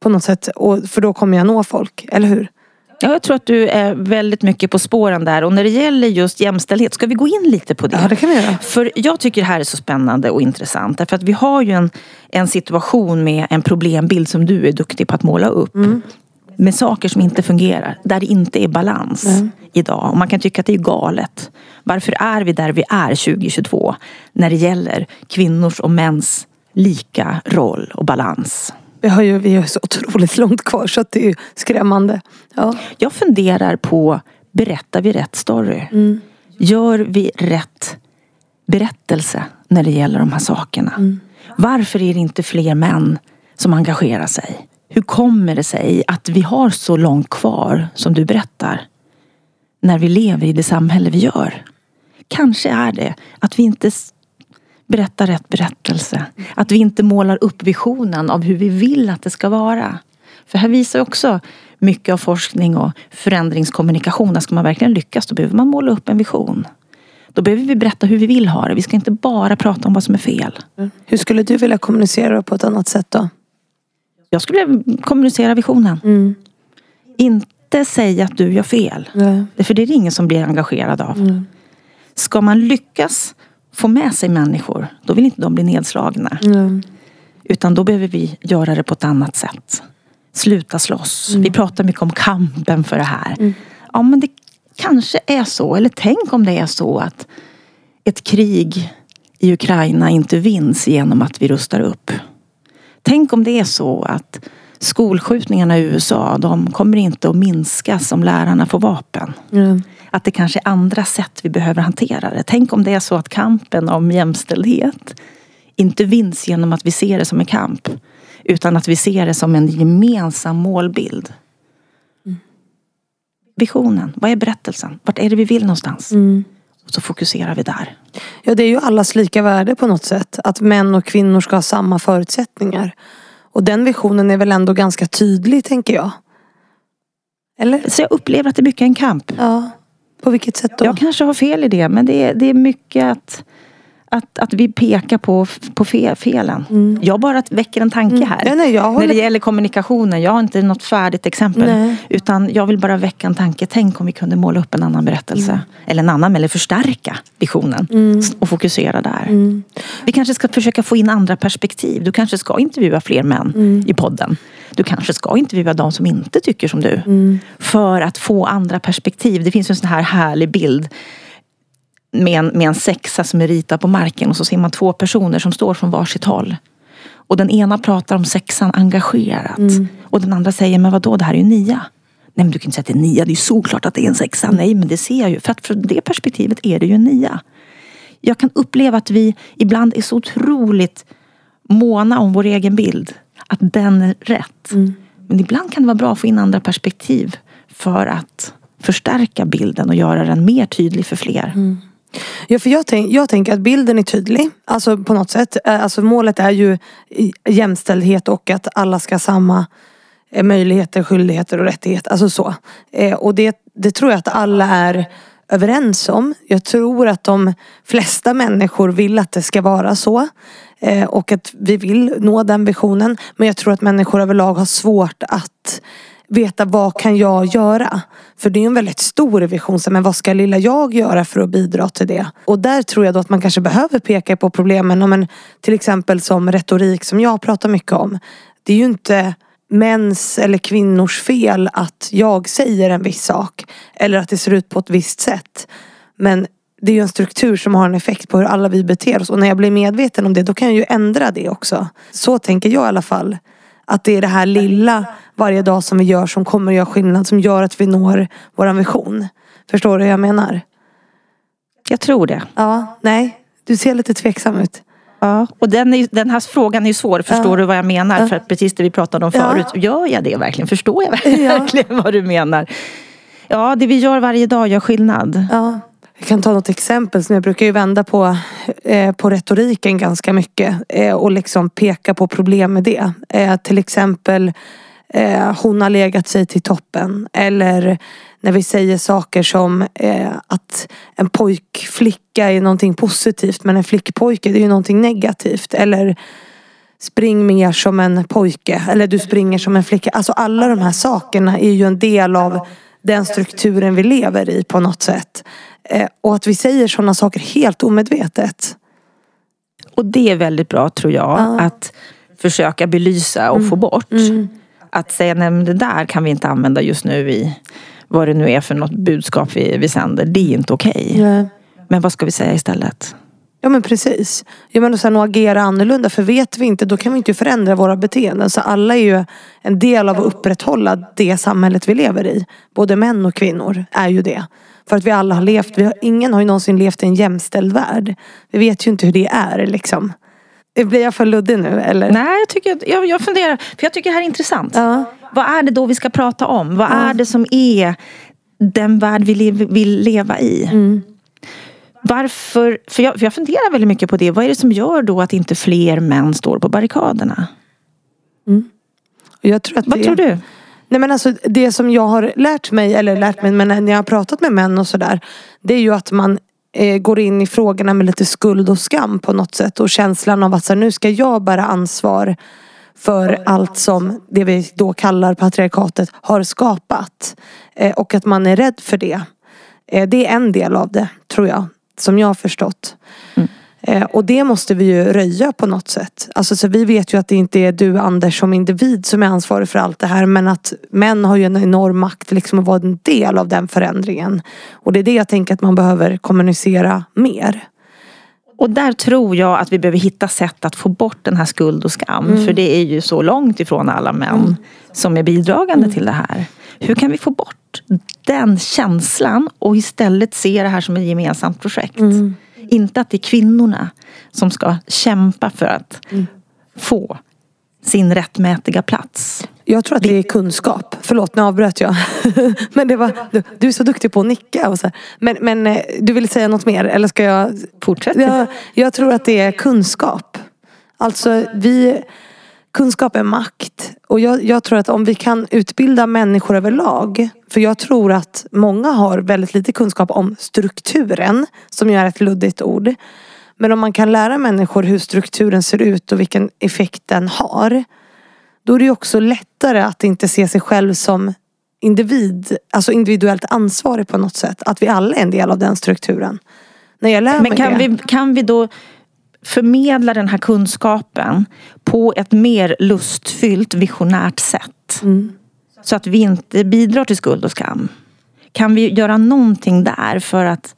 På något sätt. Och, för då kommer jag nå folk. Eller hur? Ja, jag tror att du är väldigt mycket på spåren där. Och när det gäller just jämställdhet, ska vi gå in lite på det? Ja, det kan vi göra. För jag tycker det här är så spännande och intressant. Därför att vi har ju en, en situation med en problembild som du är duktig på att måla upp. Mm. Med saker som inte fungerar. Där det inte är balans mm. idag. Och man kan tycka att det är galet. Varför är vi där vi är 2022? När det gäller kvinnors och mäns lika roll och balans. Vi har ju vi har så otroligt långt kvar så att det är skrämmande. Ja. Jag funderar på, berättar vi rätt story? Mm. Gör vi rätt berättelse när det gäller de här sakerna? Mm. Varför är det inte fler män som engagerar sig? Hur kommer det sig att vi har så långt kvar som du berättar? När vi lever i det samhälle vi gör. Kanske är det att vi inte berätta rätt berättelse. Att vi inte målar upp visionen av hur vi vill att det ska vara. För här visar också mycket av forskning och förändringskommunikation. Ska man verkligen lyckas då behöver man måla upp en vision. Då behöver vi berätta hur vi vill ha det. Vi ska inte bara prata om vad som är fel. Hur skulle du vilja kommunicera på ett annat sätt då? Jag skulle vilja kommunicera visionen. Mm. Inte säga att du gör fel. Nej. För det är det ingen som blir engagerad av. Mm. Ska man lyckas få med sig människor, då vill inte de bli nedslagna. Mm. Utan då behöver vi göra det på ett annat sätt. Sluta slåss. Mm. Vi pratar mycket om kampen för det här. Ja men det kanske är så, eller tänk om det är så att ett krig i Ukraina inte vinns genom att vi rustar upp. Tänk om det är så att skolskjutningarna i USA, de kommer inte att minskas om lärarna får vapen. Mm. Att det kanske är andra sätt vi behöver hantera det. Tänk om det är så att kampen om jämställdhet inte vinns genom att vi ser det som en kamp. Utan att vi ser det som en gemensam målbild. Visionen, vad är berättelsen? Vart är det vi vill någonstans? Mm. Och så fokuserar vi där. Ja, det är ju allas lika värde på något sätt. Att män och kvinnor ska ha samma förutsättningar. Och den visionen är väl ändå ganska tydlig, tänker jag. Eller? Så jag upplever att det är mycket en kamp. Ja. På vilket sätt då? Jag kanske har fel i det, men det är, det är mycket att, att, att vi pekar på, på fe, felen. Jag bara väcker en tanke här. Ja, nej, När håller... det gäller kommunikationen, jag har inte något färdigt exempel. Nej. Utan jag vill bara väcka en tanke. Tänk om vi kunde måla upp en annan berättelse. Mm. Eller en annan, eller förstärka visionen. Och fokusera där. Mm. Vi kanske ska försöka få in andra perspektiv. Du kanske ska intervjua fler män Mm. i podden. Du kanske ska intervjua de som inte tycker som du. Mm. För att få andra perspektiv. Det finns en sån här härlig bild med en, med en sexa som är ritad på marken och så ser man två personer som står från varsitt håll. Och den ena pratar om sexan engagerat. Och den andra säger, men vadå, det här är ju nia. Nej men du kan inte säga att det är nia, det är ju såklart att det är en sexa. Nej men det ser jag ju. För att från det perspektivet är det ju en nia. Jag kan uppleva att vi ibland är så otroligt måna om vår egen bild. Att den är rätt. Men ibland kan det vara bra att få in andra perspektiv. För att förstärka bilden och göra den mer tydlig för fler. Ja, för jag, tänk, jag tänker att bilden är tydlig. Alltså på något sätt. Eh, Alltså målet är ju jämställdhet och att alla ska ha samma eh, möjligheter, skyldigheter och rättigheter. Alltså så. Eh, Och det, det tror jag att alla är överens om. Jag tror att de flesta människor vill att det ska vara så. Eh, Och att vi vill nå den visionen. Men jag tror att människor överlag har svårt att veta vad kan jag göra? För det är ju en väldigt stor vision. Så, men vad ska lilla jag göra för att bidra till det? Och där tror jag då att man kanske behöver peka på problemen. Men till exempel som retorik som jag pratar mycket om. Det är ju inte mäns eller kvinnors fel att jag säger en viss sak. Eller att det ser ut på ett visst sätt. Men det är ju en struktur som har en effekt på hur alla vi beter oss. Och när jag blir medveten om det då kan jag ju ändra det också. Så tänker jag i alla fall. Att det är det här lilla varje dag som vi gör som kommer att göra skillnad. Som gör att vi når vår vision. Förstår du hur jag menar? Jag tror det. Ja, nej. Du ser lite tveksam ut. Ja, och den, är, den här frågan är ju svår. Förstår Ja. du vad jag menar? För att precis det vi pratade om Ja. förut. Gör jag det verkligen? Förstår jag Ja. verkligen <laughs> vad du menar? Ja, det vi gör varje dag gör skillnad. Ja. Jag kan ta något exempel. Som jag brukar ju vända på, eh, på retoriken ganska mycket. Eh, och liksom peka på problem med det. Eh, till exempel eh, hon har legat sig till toppen. Eller när vi säger saker som eh, att en pojkflicka är någonting positivt. Men en flickpojke det är ju någonting negativt. Eller spring mer som en pojke. Eller du springer som en flicka. Alltså alla de här sakerna är ju en del av den strukturen vi lever i på något sätt. Eh, och att vi säger sådana saker helt omedvetet. Och det är väldigt bra tror jag. Ja. Att försöka belysa och få bort. Att säga, nej men det där kan vi inte använda just nu i vad det nu är för något budskap vi, vi sänder. Det är inte okej. Men vad ska vi säga istället? Ja men precis. Ja, men och sen att agera annorlunda. För vet vi inte då kan vi inte förändra våra beteenden. Så alla är ju en del av att upprätthålla det samhället vi lever i. Både män och kvinnor är ju det. För att vi alla har levt, vi har, ingen har ju någonsin levt i en jämställd värld. Vi vet ju inte hur det är liksom. Blir jag för luddig nu eller? Nej, jag, tycker, jag, jag funderar. För jag tycker det här är intressant. Ja. Vad är det då vi ska prata om? Vad är det som är den värld vi vill leva i? Varför, för jag, för jag funderar väldigt mycket på det. Vad är det som gör då att inte fler män står på barrikaderna? Mm. Jag tror att Vad det, tror du? Nej men alltså det som jag har lärt mig, eller lärt mig, men när jag har pratat med män och sådär. Det är ju att man eh, går in i frågorna med lite skuld och skam på något sätt. Och känslan av att så här, nu ska jag bära ansvar för allt som det vi då kallar patriarkatet har skapat. Eh, och att man är rädd för det. Eh, det är en del av det, tror jag. Som jag har förstått. Mm. Eh, och det måste vi ju röja på något sätt. Alltså, så vi vet ju att det inte är du Anders som individ som är ansvarig för allt det här. Men att män har ju en enorm makt liksom, att vara en del av den förändringen. Och det är det jag tänker att man behöver kommunicera mer. Och där tror jag att vi behöver hitta sätt att få bort den här skuld och skam. Mm. För det är ju så långt ifrån alla män som är bidragande Mm. till det här. Hur kan vi få bort den känslan och istället se det här som ett gemensamt projekt? Mm. Inte att det är kvinnorna som ska kämpa för att Mm. få sin rättmätiga plats. Jag tror att det är kunskap. Förlåt, nu avbröt jag. <laughs> men det var, du, du är så duktig på att nicka. Och så. Men, men eh, du vill säga något mer? Eller ska jag? Fortsätt. Jag, jag tror att det är kunskap. Alltså vi... Kunskap är makt. Och jag, jag tror att om vi kan utbilda människor överlag. För jag tror att många har väldigt lite kunskap om strukturen. Som ju är ett luddigt ord. Men om man kan lära människor hur strukturen ser ut och vilken effekt den har. Då är det också lättare att inte se sig själv som individ. Alltså individuellt ansvarig på något sätt. Att vi alla är en del av den strukturen. När jag lär Men kan det. vi, kan vi då förmedla den här kunskapen på ett mer lustfyllt, visionärt sätt? Mm. Så att vi inte bidrar till skuld och skam. Kan vi göra någonting där för att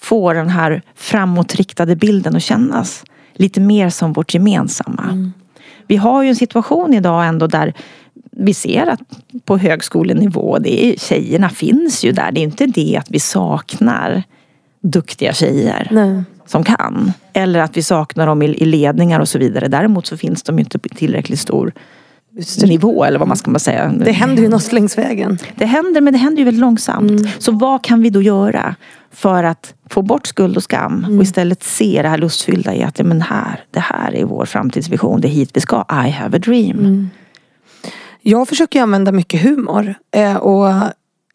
få den här framåtriktade bilden att kännas lite mer som vårt gemensamma? Mm. Vi har ju en situation idag ändå där vi ser att på högskolenivå, det är, tjejerna finns ju där. Det är inte det att vi saknar duktiga tjejer Nej. som kan. Eller att vi saknar dem i, i ledningar och så vidare. Däremot så finns de inte på tillräckligt stor nivå eller vad man ska säga. Det händer ju något längs vägen. Det händer men det händer ju väldigt långsamt. Så vad kan vi då göra för att få bort skuld och skam och istället se det här lustfyllda i att men här, det här är vår framtidsvision. Det är hit vi ska. I have a dream. Jag försöker använda mycket humor. Eh, och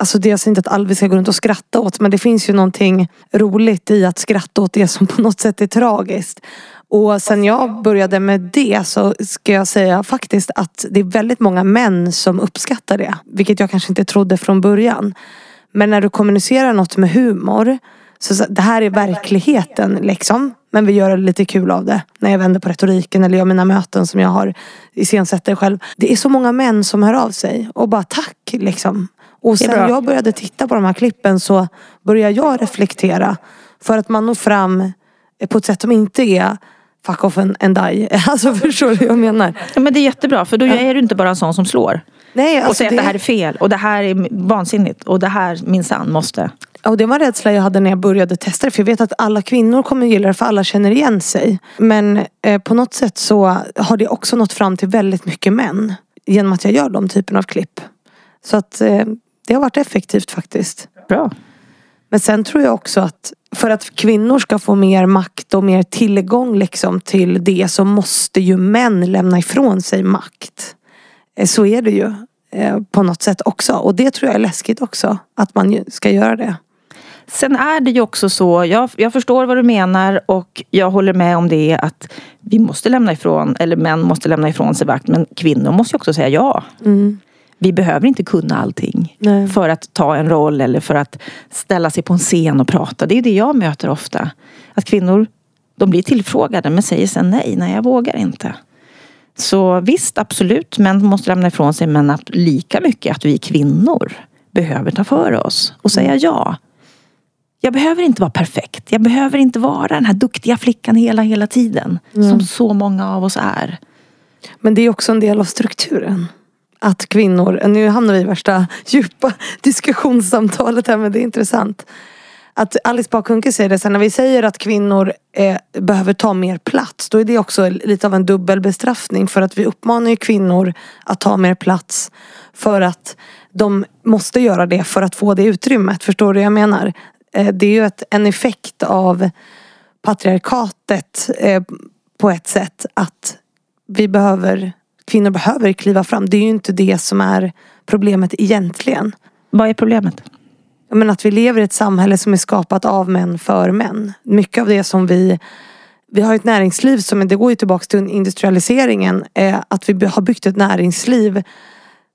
Alltså det är inte att alla vi ska gå runt och skratta åt men det finns ju någonting roligt i att skratta åt det som på något sätt är tragiskt. Och sen jag började med det så ska jag säga faktiskt att det är väldigt många män som uppskattar det. Vilket jag kanske inte trodde från början. Men när du kommunicerar något med humor. Så det här är verkligheten liksom. Men vi gör lite kul av det. När jag vänder på retoriken eller gör mina möten som jag har iscensätter själv. Det är så många män som hör av sig. Och bara tack liksom. Och sen jag började titta på de här klippen så började jag reflektera. För att man når fram på ett sätt som inte är fuck off and, and die. <laughs> Alltså förstår du vad jag menar? Ja, men det är jättebra för då är du inte bara en sån som slår. Nej, och alltså säger det, att det här är fel och det här är vansinnigt och det här minsann måste. och det var en rädsla jag hade när jag började testa det. För jag vet att alla kvinnor kommer gilla det för alla känner igen sig. Men eh, på något sätt så har det också nått fram till väldigt mycket män. Genom att jag gör de typen av klipp. Så att eh, det har varit effektivt faktiskt. Bra. Men sen tror jag också att för att kvinnor ska få mer makt och mer tillgång liksom till det så måste ju män lämna ifrån sig makt. Eh, Så är det ju eh, på något sätt också. Och det tror jag är läskigt också. Att man ska göra det. Sen är det ju också så, jag, jag förstår vad du menar och jag håller med om det att vi måste lämna ifrån, eller män måste lämna ifrån sig makt men kvinnor måste ju också säga ja. Vi behöver inte kunna allting Nej. för att ta en roll eller för att ställa sig på en scen och prata. Det är det jag möter ofta. Att kvinnor, de blir tillfrågade men säger sen nej, nej jag vågar inte. Så visst, absolut, män måste lämna ifrån sig men att lika mycket att vi kvinnor behöver ta för oss och säga ja. Jag behöver inte vara perfekt. Jag behöver inte vara den här duktiga flickan hela, hela tiden. Som så många av oss är. Men det är också en del av strukturen. Att kvinnor, nu hamnar vi i värsta djupa diskussionssamtalet här men det är intressant. Att Alice Bah Kuhnke säger det sen när vi säger att kvinnor eh, behöver ta mer plats. Då är det också lite av en dubbel bestraffning. För att vi uppmanar ju kvinnor att ta mer plats. För att de måste göra det för att få det utrymmet. Förstår du vad jag menar? Eh, det är ju ett, en effekt av patriarkatet eh, på ett sätt att vi behöver, kvinnor behöver kliva fram. Det är ju inte det som är problemet egentligen. Vad är problemet? Men att vi lever i ett samhälle som är skapat av män för män. Mycket av det som vi vi har ett näringsliv som, det går ju tillbaka till industrialiseringen, eh, att vi har byggt ett näringsliv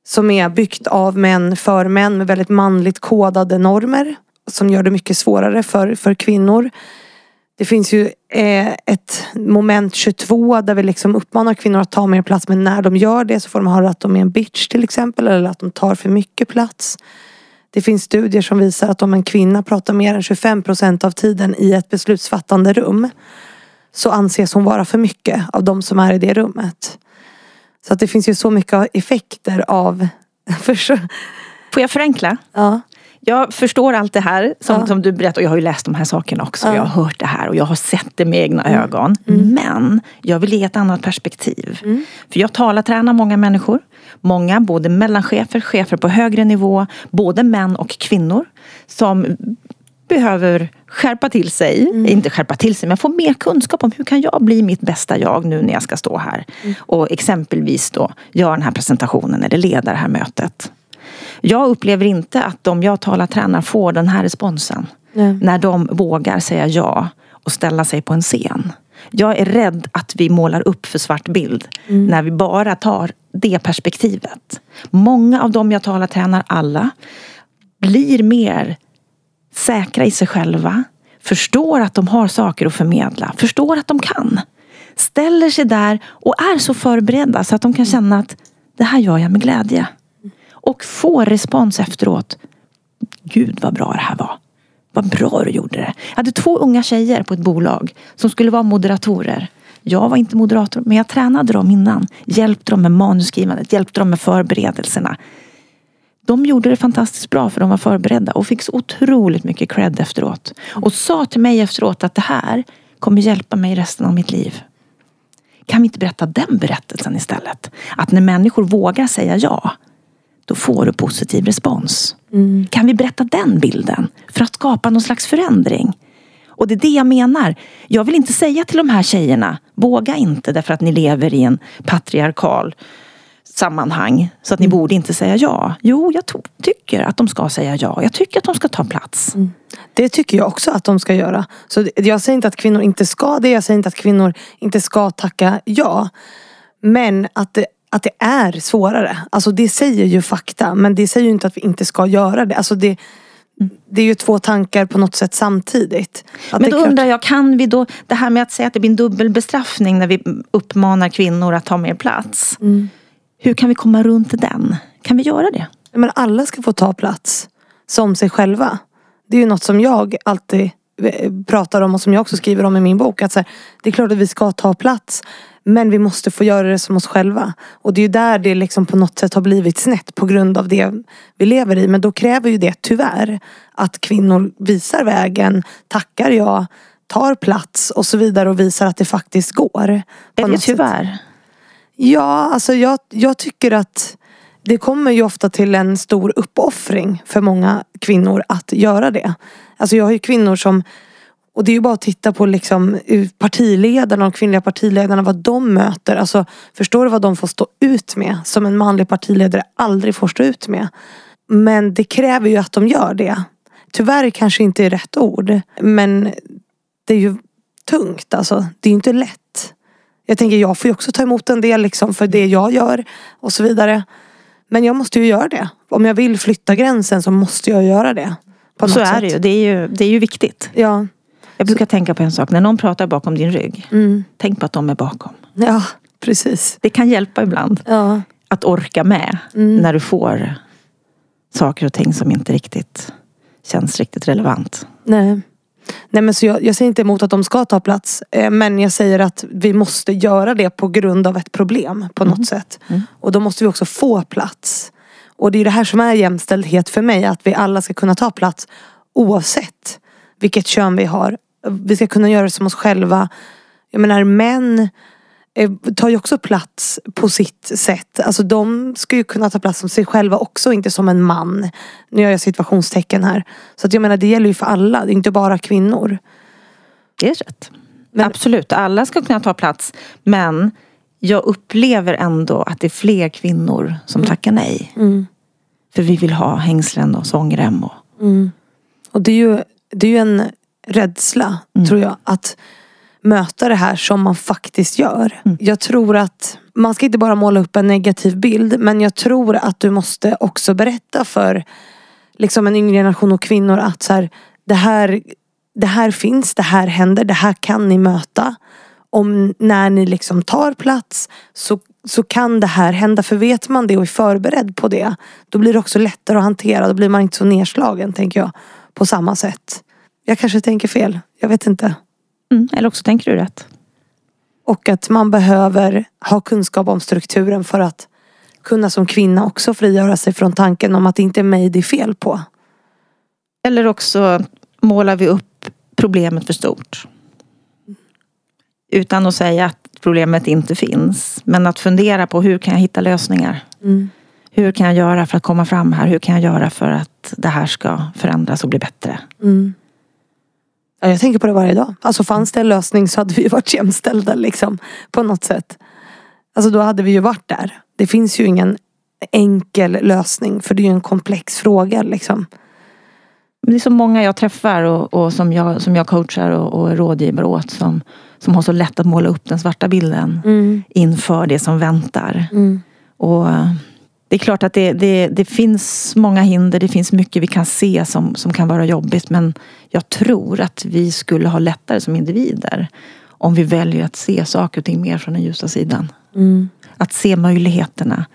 som är byggt av män för män med väldigt manligt kodade normer. Som gör det mycket svårare för, för kvinnor. Det finns ju eh, ett moment 22 där vi liksom uppmanar kvinnor att ta mer plats men när de gör det så får de höra att de är en bitch till exempel eller att de tar för mycket plats. Det finns studier som visar att om en kvinna pratar mer än 25 procent av tiden i ett beslutsfattande rum så anses hon vara för mycket av de som är i det rummet. Så att det finns ju så mycket effekter av... <laughs> Får jag förenkla? Ja. Jag förstår allt det här som, ja. som du berättar. Och jag har ju läst de här sakerna också. Ja. Jag har hört det här och jag har sett det med egna mm. ögon. Mm. Men jag vill ge ett annat perspektiv. Mm. För jag talar tränar många människor. Många, både mellanchefer, chefer på högre nivå, både män och kvinnor. Som behöver skärpa till sig, mm. inte skärpa till sig men få mer kunskap om hur kan jag bli mitt bästa jag nu när jag ska stå här. Mm. Och exempelvis då göra den här presentationen eller leda det här mötet. Jag upplever inte att de jag talar tränar får den här responsen. Mm. När de vågar säga ja och ställa sig på en scen. Jag är rädd att vi målar upp för svart bild mm. när vi bara tar det perspektivet. Många av dem jag talar tränar, alla, blir mer säkra i sig själva, förstår att de har saker att förmedla, förstår att de kan. Ställer sig där och är så förberedda så att de kan känna att det här gör jag med glädje. Och får respons efteråt. Gud vad bra det här var. Vad bra du gjorde det. Jag hade två unga tjejer på ett bolag som skulle vara moderatorer. Jag var inte moderator men jag tränade dem innan. Hjälpte dem med manusskrivandet, hjälpte dem med förberedelserna de gjorde det fantastiskt bra för de var förberedda och fick så otroligt mycket cred efteråt. Och sa till mig efteråt att det här kommer hjälpa mig resten av mitt liv. Kan vi inte berätta den berättelsen istället? Att när människor vågar säga ja, då får du positiv respons. Mm. Kan vi berätta den bilden för att skapa någon slags förändring? Och det är det jag menar. Jag vill inte säga till de här tjejerna, våga inte därför att ni lever i en patriarkal sammanhang. Så att ni mm. borde inte säga ja. Jo, jag tycker att de ska säga ja. Jag tycker att de ska ta plats. Mm. Det tycker jag också att de ska göra. Så jag säger inte att kvinnor inte ska det. Jag säger inte att kvinnor inte ska tacka ja. Men att det, att det är svårare. Alltså det säger ju fakta. Men det säger ju inte att vi inte ska göra det. Alltså det det är ju två tankar på något sätt samtidigt. Att Men då undrar jag, kan vi då, det här med att säga att det blir en dubbelbestraffning när vi uppmanar kvinnor att ta mer plats. Mm. Hur kan vi komma runt den? Kan vi göra det? Men alla ska få ta plats som sig själva. Det är ju något som jag alltid pratar om och som jag också skriver om i min bok. Att så här, det är klart att vi ska ta plats. Men vi måste få göra det som oss själva. Och det är ju där det liksom på något sätt har blivit snett på grund av det vi lever i. Men då kräver ju det tyvärr att kvinnor visar vägen, tackar ja, tar plats och så vidare och visar att det faktiskt går. Är det tyvärr? Sätt. Ja, alltså jag, jag tycker att det kommer ju ofta till en stor uppoffring för många kvinnor att göra det. Alltså jag har ju kvinnor som och det är ju bara att titta på liksom partiledarna, de kvinnliga partiledarna, vad de möter. Alltså, förstår du vad de får stå ut med? Som en manlig partiledare aldrig får stå ut med. Men det kräver ju att de gör det. Tyvärr kanske inte är rätt ord. Men det är ju tungt alltså. Det är ju inte lätt. Jag tänker jag får ju också ta emot en del liksom för det jag gör och så vidare. Men jag måste ju göra det. Om jag vill flytta gränsen så måste jag göra det. så sätt. är det ju. Det är ju, det är ju viktigt. Ja. Jag brukar så. tänka på en sak. När någon pratar bakom din rygg. Mm. Tänk på att de är bakom. Ja, precis. Det kan hjälpa ibland. Ja. Att orka med. Mm. När du får saker och ting som inte riktigt känns riktigt relevant. Nej. Nej men så jag, jag säger inte emot att de ska ta plats. Eh, men jag säger att vi måste göra det på grund av ett problem på mm. något sätt. Mm. Och då måste vi också få plats. Och det är det här som är jämställdhet för mig. Att vi alla ska kunna ta plats oavsett vilket kön vi har. Vi ska kunna göra det som oss själva. Jag menar män tar ju också plats på sitt sätt. Alltså de ska ju kunna ta plats som sig själva också, inte som en man. Nu gör jag situationstecken här. Så att jag menar det gäller ju för alla, det är inte bara kvinnor. Det är rätt. Men, Absolut, alla ska kunna ta plats. Men jag upplever ändå att det är fler kvinnor som mm. tackar nej. Mm. För vi vill ha hängslen och sångrem. Och... Mm. Och det är ju, det är ju en rädsla, mm. tror jag. Att möta det här som man faktiskt gör. Mm. Jag tror att man ska inte bara måla upp en negativ bild. Men jag tror att du måste också berätta för liksom en yngre generation och kvinnor att så här, det, här, det här finns, det här händer, det här kan ni möta. Om när ni liksom tar plats så, så kan det här hända. För vet man det och är förberedd på det. Då blir det också lättare att hantera. Då blir man inte så nedslagen tänker jag. På samma sätt. Jag kanske tänker fel. Jag vet inte. Mm, eller också tänker du rätt. Och att man behöver ha kunskap om strukturen för att kunna som kvinna också frigöra sig från tanken om att det inte är mig det är fel på. Eller också målar vi upp problemet för stort. Utan att säga att problemet inte finns. Men att fundera på hur kan jag hitta lösningar? Mm. Hur kan jag göra för att komma fram här? Hur kan jag göra för att det här ska förändras och bli bättre? Mm. Ja, jag tänker på det varje dag. Alltså fanns det en lösning så hade vi varit <laughs> jämställda liksom. På något sätt. Alltså då hade vi ju varit där. Det finns ju ingen enkel lösning för det är ju en komplex fråga liksom. Det är så många jag träffar och, och som, jag, som jag coachar och, och rådgiver åt som, som har så lätt att måla upp den svarta bilden mm. inför det som väntar. Mm. Och det är klart att det, det, det, finns många hinder, det finns mycket vi kan se som, som kan vara jobbigt men jag tror att vi skulle ha lättare som individer om vi väljer att se saker och ting mer från den ljusa sidan. Mm. Att se möjligheterna,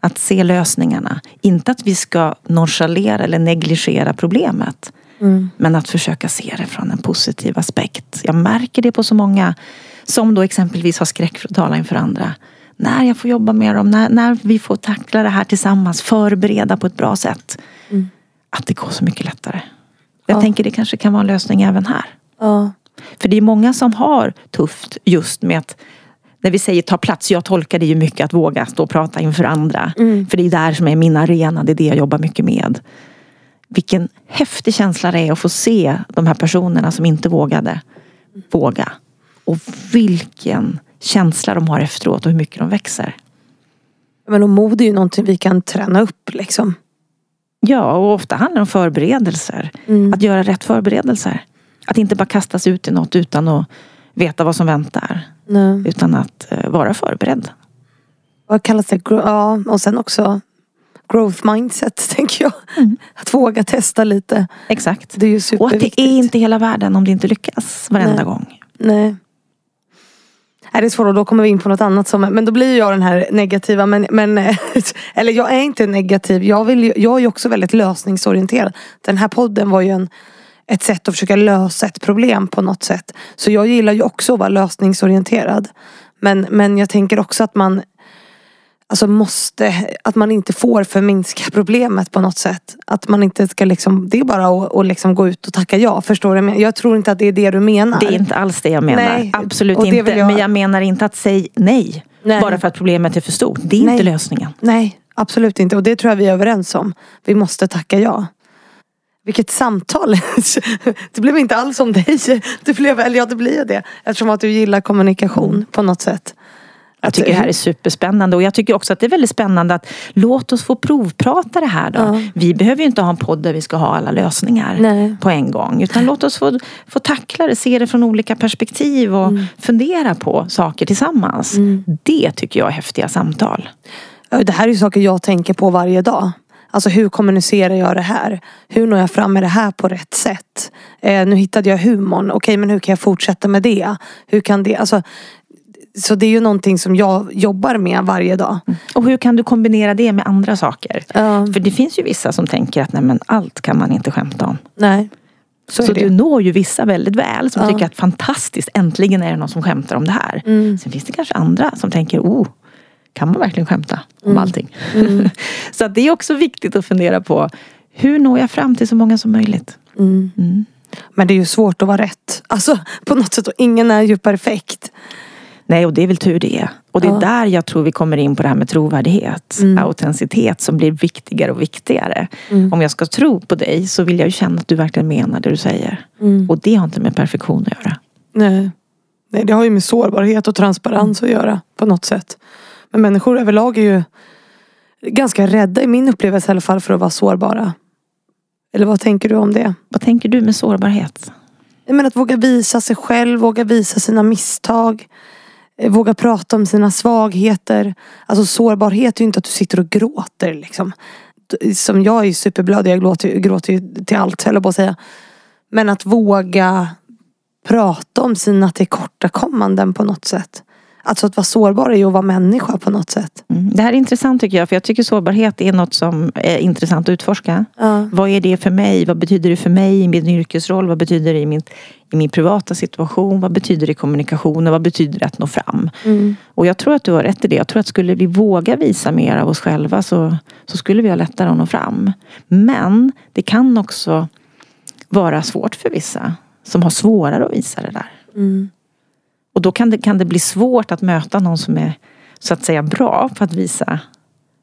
att se lösningarna. Inte att vi ska nonchalera eller negligera problemet. Mm. Men att försöka se det från en positiv aspekt. Jag märker det på så många som då exempelvis har skräck för att tala inför andra när jag får jobba med dem, när, när vi får tackla det här tillsammans, förbereda på ett bra sätt. Mm. Att det går så mycket lättare. Jag ja. tänker det kanske kan vara en lösning även här. Ja. För det är många som har tufft just med att när vi säger ta plats, jag tolkar det ju mycket att våga stå och prata inför andra. Mm. För det är där som är min arena, det är det jag jobbar mycket med. Vilken häftig känsla det är att få se de här personerna som inte vågade våga. Och vilken känsla de har efteråt och hur mycket de växer. Men och mod är ju någonting vi kan träna upp liksom. Ja, och ofta handlar det om förberedelser. Mm. Att göra rätt förberedelser. Att inte bara kastas ut i något utan att veta vad som väntar. Nej. Utan att uh, vara förberedd. Vad kallas det? Ja, och sen också growth mindset, <laughs> tänker jag. Mm. Att våga testa lite. Exakt. Det är ju superviktigt. Och att det är inte hela världen om det inte lyckas varenda Nej. gång. Nej. Nej, det är svårt och då kommer vi in på något annat som, men då blir jag den här negativa men, men <laughs> eller jag är inte negativ. Jag, vill, jag är ju också väldigt lösningsorienterad. Den här podden var ju en, ett sätt att försöka lösa ett problem på något sätt. Så jag gillar ju också att vara lösningsorienterad. Men, men jag tänker också att man alltså måste, att man inte får förminska <laughs> problemet på något sätt. Att man inte ska liksom, det är bara att, att liksom gå ut och tacka ja. Förstår du? Jag tror inte att det är det du menar. Det är inte alls det jag menar. Nej. Absolut inte. Jag... Men jag menar inte att säga nej. nej. Bara för att problemet är för stort. Det är nej. inte lösningen. Nej, absolut inte. Och det tror jag vi är överens om. Vi måste tacka ja. Vilket samtal! <laughs> Det blev inte alls om dig. Det blev, eller ja, det blir ju det. Eftersom att du gillar kommunikation på något sätt. Jag tycker det här är superspännande och jag tycker också att det är väldigt spännande att låt oss få provprata det här då. Ja. Vi behöver ju inte ha en podd där vi ska ha alla lösningar Nej. på en gång. Utan låt oss få, få tackla det, se det från olika perspektiv och mm. fundera på saker tillsammans. Mm. Det tycker jag är häftiga samtal. Det här är ju saker jag tänker på varje dag. Alltså hur kommunicerar jag det här? Hur når jag fram med det här på rätt sätt? Eh, nu hittade jag humorn. Okej men hur kan jag fortsätta med det? Hur kan det? Alltså, så det är ju någonting som jag jobbar med varje dag. Och hur kan du kombinera det med andra saker? Uh. För det finns ju vissa som tänker att nej men allt kan man inte skämta om. Nej. Så, så du når ju vissa väldigt väl som uh. tycker att fantastiskt, äntligen är det någon som skämtar om det här. Mm. Sen finns det kanske andra som tänker, oh, kan man verkligen skämta om mm. allting? Mm. <laughs> så det är också viktigt att fundera på, hur når jag fram till så många som möjligt? Mm. Mm. Men det är ju svårt att vara rätt. Alltså på något sätt, och ingen är ju perfekt. Nej, och det är väl tur det. Och det är ja. där jag tror vi kommer in på det här med trovärdighet. Mm. Autenticitet som blir viktigare och viktigare. Mm. Om jag ska tro på dig så vill jag ju känna att du verkligen menar det du säger. Mm. Och det har inte med perfektion att göra. Nej. Nej, det har ju med sårbarhet och transparens att göra på något sätt. Men människor överlag är ju ganska rädda i min upplevelse i alla fall för att vara sårbara. Eller vad tänker du om det? Vad tänker du med sårbarhet? Jag menar att våga visa sig själv, våga visa sina misstag. Eh, våga prata om sina svagheter. Alltså sårbarhet är ju inte att du sitter och gråter liksom. Som jag är ju superblödig, jag gråter, gråter ju till allt höll jag på att säga. Men att våga prata om sina tillkortakommanden på något sätt. Alltså att vara sårbar är ju att vara människa på något sätt. Mm. Det här är intressant tycker jag. För jag tycker sårbarhet är något som är intressant att utforska. Ja. Vad är det för mig? Vad betyder det för mig i min yrkesroll? Vad betyder det i min, i min privata situation? Vad betyder det i kommunikationen? Vad betyder det att nå fram? Mm. Och jag tror att du har rätt i det. Jag tror att skulle vi våga visa mer av oss själva så, så skulle vi ha lättare att nå fram. Men det kan också vara svårt för vissa som har svårare att visa det där. Mm. Och då kan det, kan det bli svårt att möta någon som är så att säga bra på att visa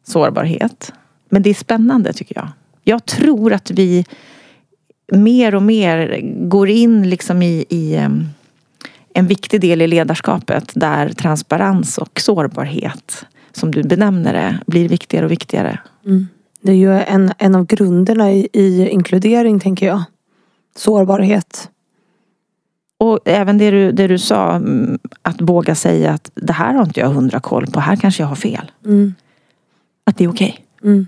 sårbarhet. Men det är spännande tycker jag. Jag tror att vi mer och mer går in liksom i, i en viktig del i ledarskapet där transparens och sårbarhet, som du benämner det, blir viktigare och viktigare. Mm. Det är ju en, en av grunderna i, i inkludering, tänker jag. Sårbarhet. Och även det du, det du sa, mm, att våga säga att det här har inte jag hundra koll på, här kanske jag har fel. Mm. Att det är okej. Okay. Mm.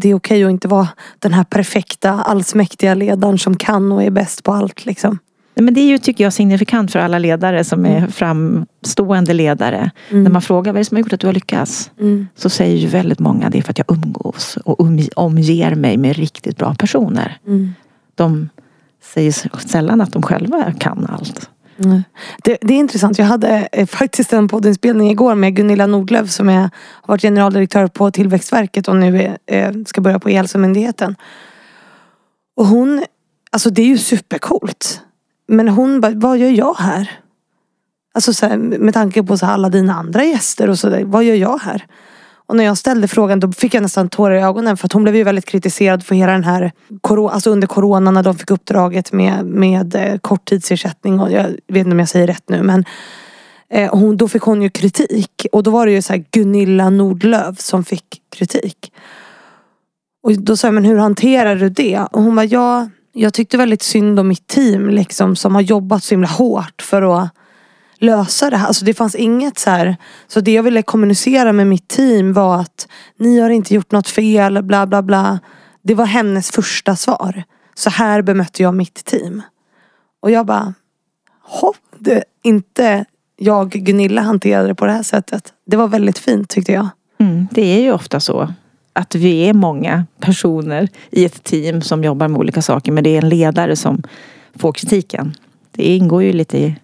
det är okej okay att inte vara den här perfekta, allsmäktiga ledaren som kan och är bäst på allt. Liksom. Men det är ju, tycker jag, signifikant för alla ledare som är mm. framstående ledare. Mm. När man frågar vad är det som har gjort att du har lyckats? Mm. Så säger ju väldigt många det är för att jag umgås och omger mig med riktigt bra personer. Mm. De säger sällan att de själva kan allt. Mm. Det, det, är intressant. Jag hade eh, faktiskt en poddinspelning igår med Gunilla Nordlöf som är, har varit generaldirektör på Tillväxtverket och nu är, ska börja på E-hälsomyndigheten. Och hon, alltså det är ju supercoolt. Men hon bara, vad gör jag här? Alltså så här, med tanke på så alla dina andra gäster och sådär, vad gör jag här? Och när jag ställde frågan då fick jag nästan tårar i ögonen för att hon blev ju väldigt kritiserad för hela den här alltså under corona när de fick uppdraget med, med eh, korttidsersättning och jag vet inte om jag säger rätt nu men eh, hon, då fick hon ju kritik och då var det ju så här Gunilla Nordlöf som fick kritik. Och då sa jag, men hur hanterar du det? Och hon var ja, jag tyckte väldigt synd om mitt team liksom som har jobbat så himla hårt för att lösa det här. Alltså det fanns inget så här. Så det jag ville kommunicera med mitt team var att ni har inte gjort något fel, bla bla bla. Det var hennes första svar. Så här bemötte jag mitt team. Och jag bara, hopp, det, inte jag Gunilla hanterade det på det här sättet. Det var väldigt fint tyckte jag. Mm, det är ju ofta så att vi är många personer i ett team som jobbar med olika saker men det är en ledare som får kritiken. Det ingår ju lite i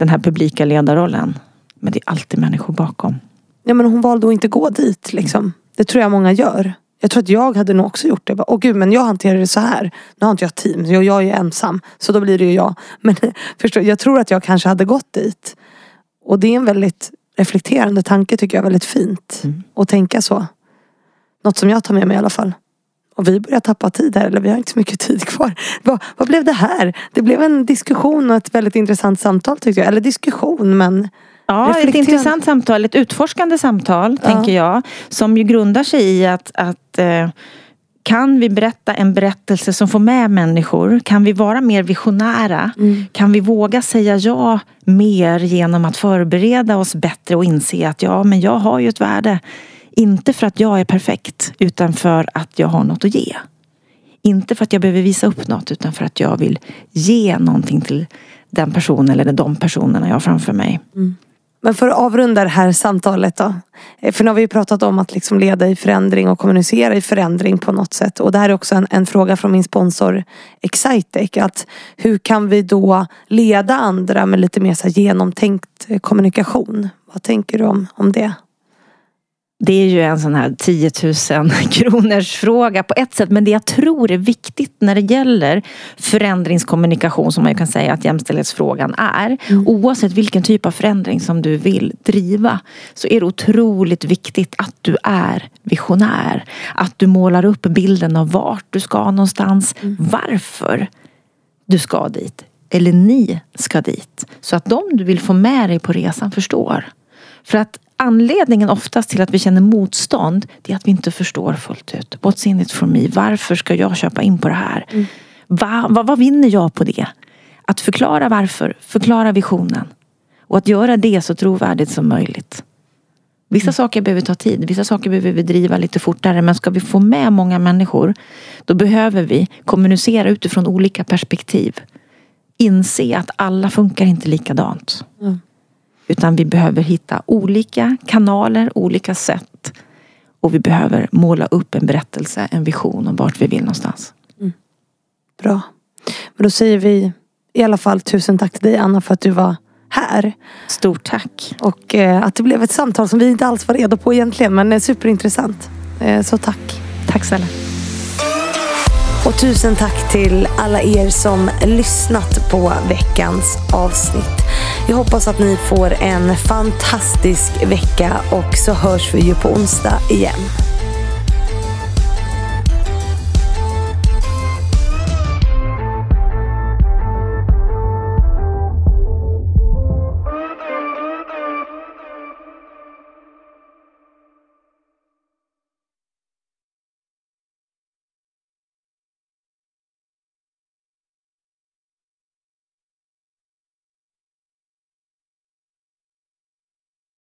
den här publika ledarrollen. Men det är alltid människor bakom. Ja men hon valde att inte gå dit liksom. Det tror jag många gör. Jag tror att jag hade nog också gjort det. Åh gud men jag hanterar det så här. Nu har inte jag team, jag, jag är ensam. Så då blir det ju jag. <laughs> Men förstår, jag tror att jag kanske hade gått dit. Och det är en väldigt reflekterande tanke tycker jag. Väldigt fint. Mm. Att tänka så. Något som jag tar med mig i alla fall. Och vi börjar tappa tid här, eller vi har inte så mycket tid kvar. Vad, vad blev det här? Det blev en diskussion och ett väldigt intressant samtal tyckte jag. Eller diskussion men Ja, ett intressant samtal, ett utforskande samtal ja. tänker jag. Som ju grundar sig i att, att eh, kan vi berätta en berättelse som får med människor? Kan vi vara mer visionära? Mm. Kan vi våga säga ja mer genom att förbereda oss bättre och inse att ja, men jag har ju ett värde. Inte för att jag är perfekt utan för att jag har något att ge. Inte för att jag behöver visa upp något utan för att jag vill ge någonting till den personen eller de personerna jag har framför mig. Mm. Men för att avrunda det här samtalet då. Eh, för nu har vi pratat om att liksom leda i förändring och kommunicera i förändring på något sätt. Och det här är också en, en fråga från min sponsor Excitec. Att hur kan vi då leda andra med lite mer så genomtänkt eh, kommunikation? Vad tänker du om, om det? Det är ju en sån här 10 000 <laughs> kronors fråga på ett sätt. Men det jag tror är viktigt när det gäller förändringskommunikation som man ju kan säga att jämställdhetsfrågan är. Mm. Oavsett vilken typ av förändring som du vill driva så är det otroligt viktigt att du är visionär. Att du målar upp bilden av vart du ska någonstans. Mm. Varför du ska dit. Eller ni ska dit. Så att de du vill få med dig på resan förstår. För att anledningen oftast till att vi känner motstånd det är att vi inte förstår fullt ut. What's in it for me? Varför ska jag köpa in på det här? Mm. Va, va, vad vinner jag på det? Att förklara varför, förklara visionen. Och att göra det så trovärdigt som möjligt. Vissa mm. saker behöver ta tid, vissa saker behöver vi driva lite fortare. Men ska vi få med många människor då behöver vi kommunicera utifrån olika perspektiv. Inse att alla funkar inte likadant. Mm. Utan vi behöver hitta olika kanaler, olika sätt. Och vi behöver måla upp en berättelse, en vision om vart vi vill någonstans. Mm. Bra. Men då säger vi i alla fall tusen tack till dig Anna för att du var här. Stort tack. Och eh, att det blev ett samtal som vi inte alls var redo på egentligen men superintressant. Eh, så tack. Tack snälla. Och tusen tack till alla er som lyssnat på veckans avsnitt. Jag hoppas att ni får en fantastisk vecka och så hörs vi ju på onsdag igen.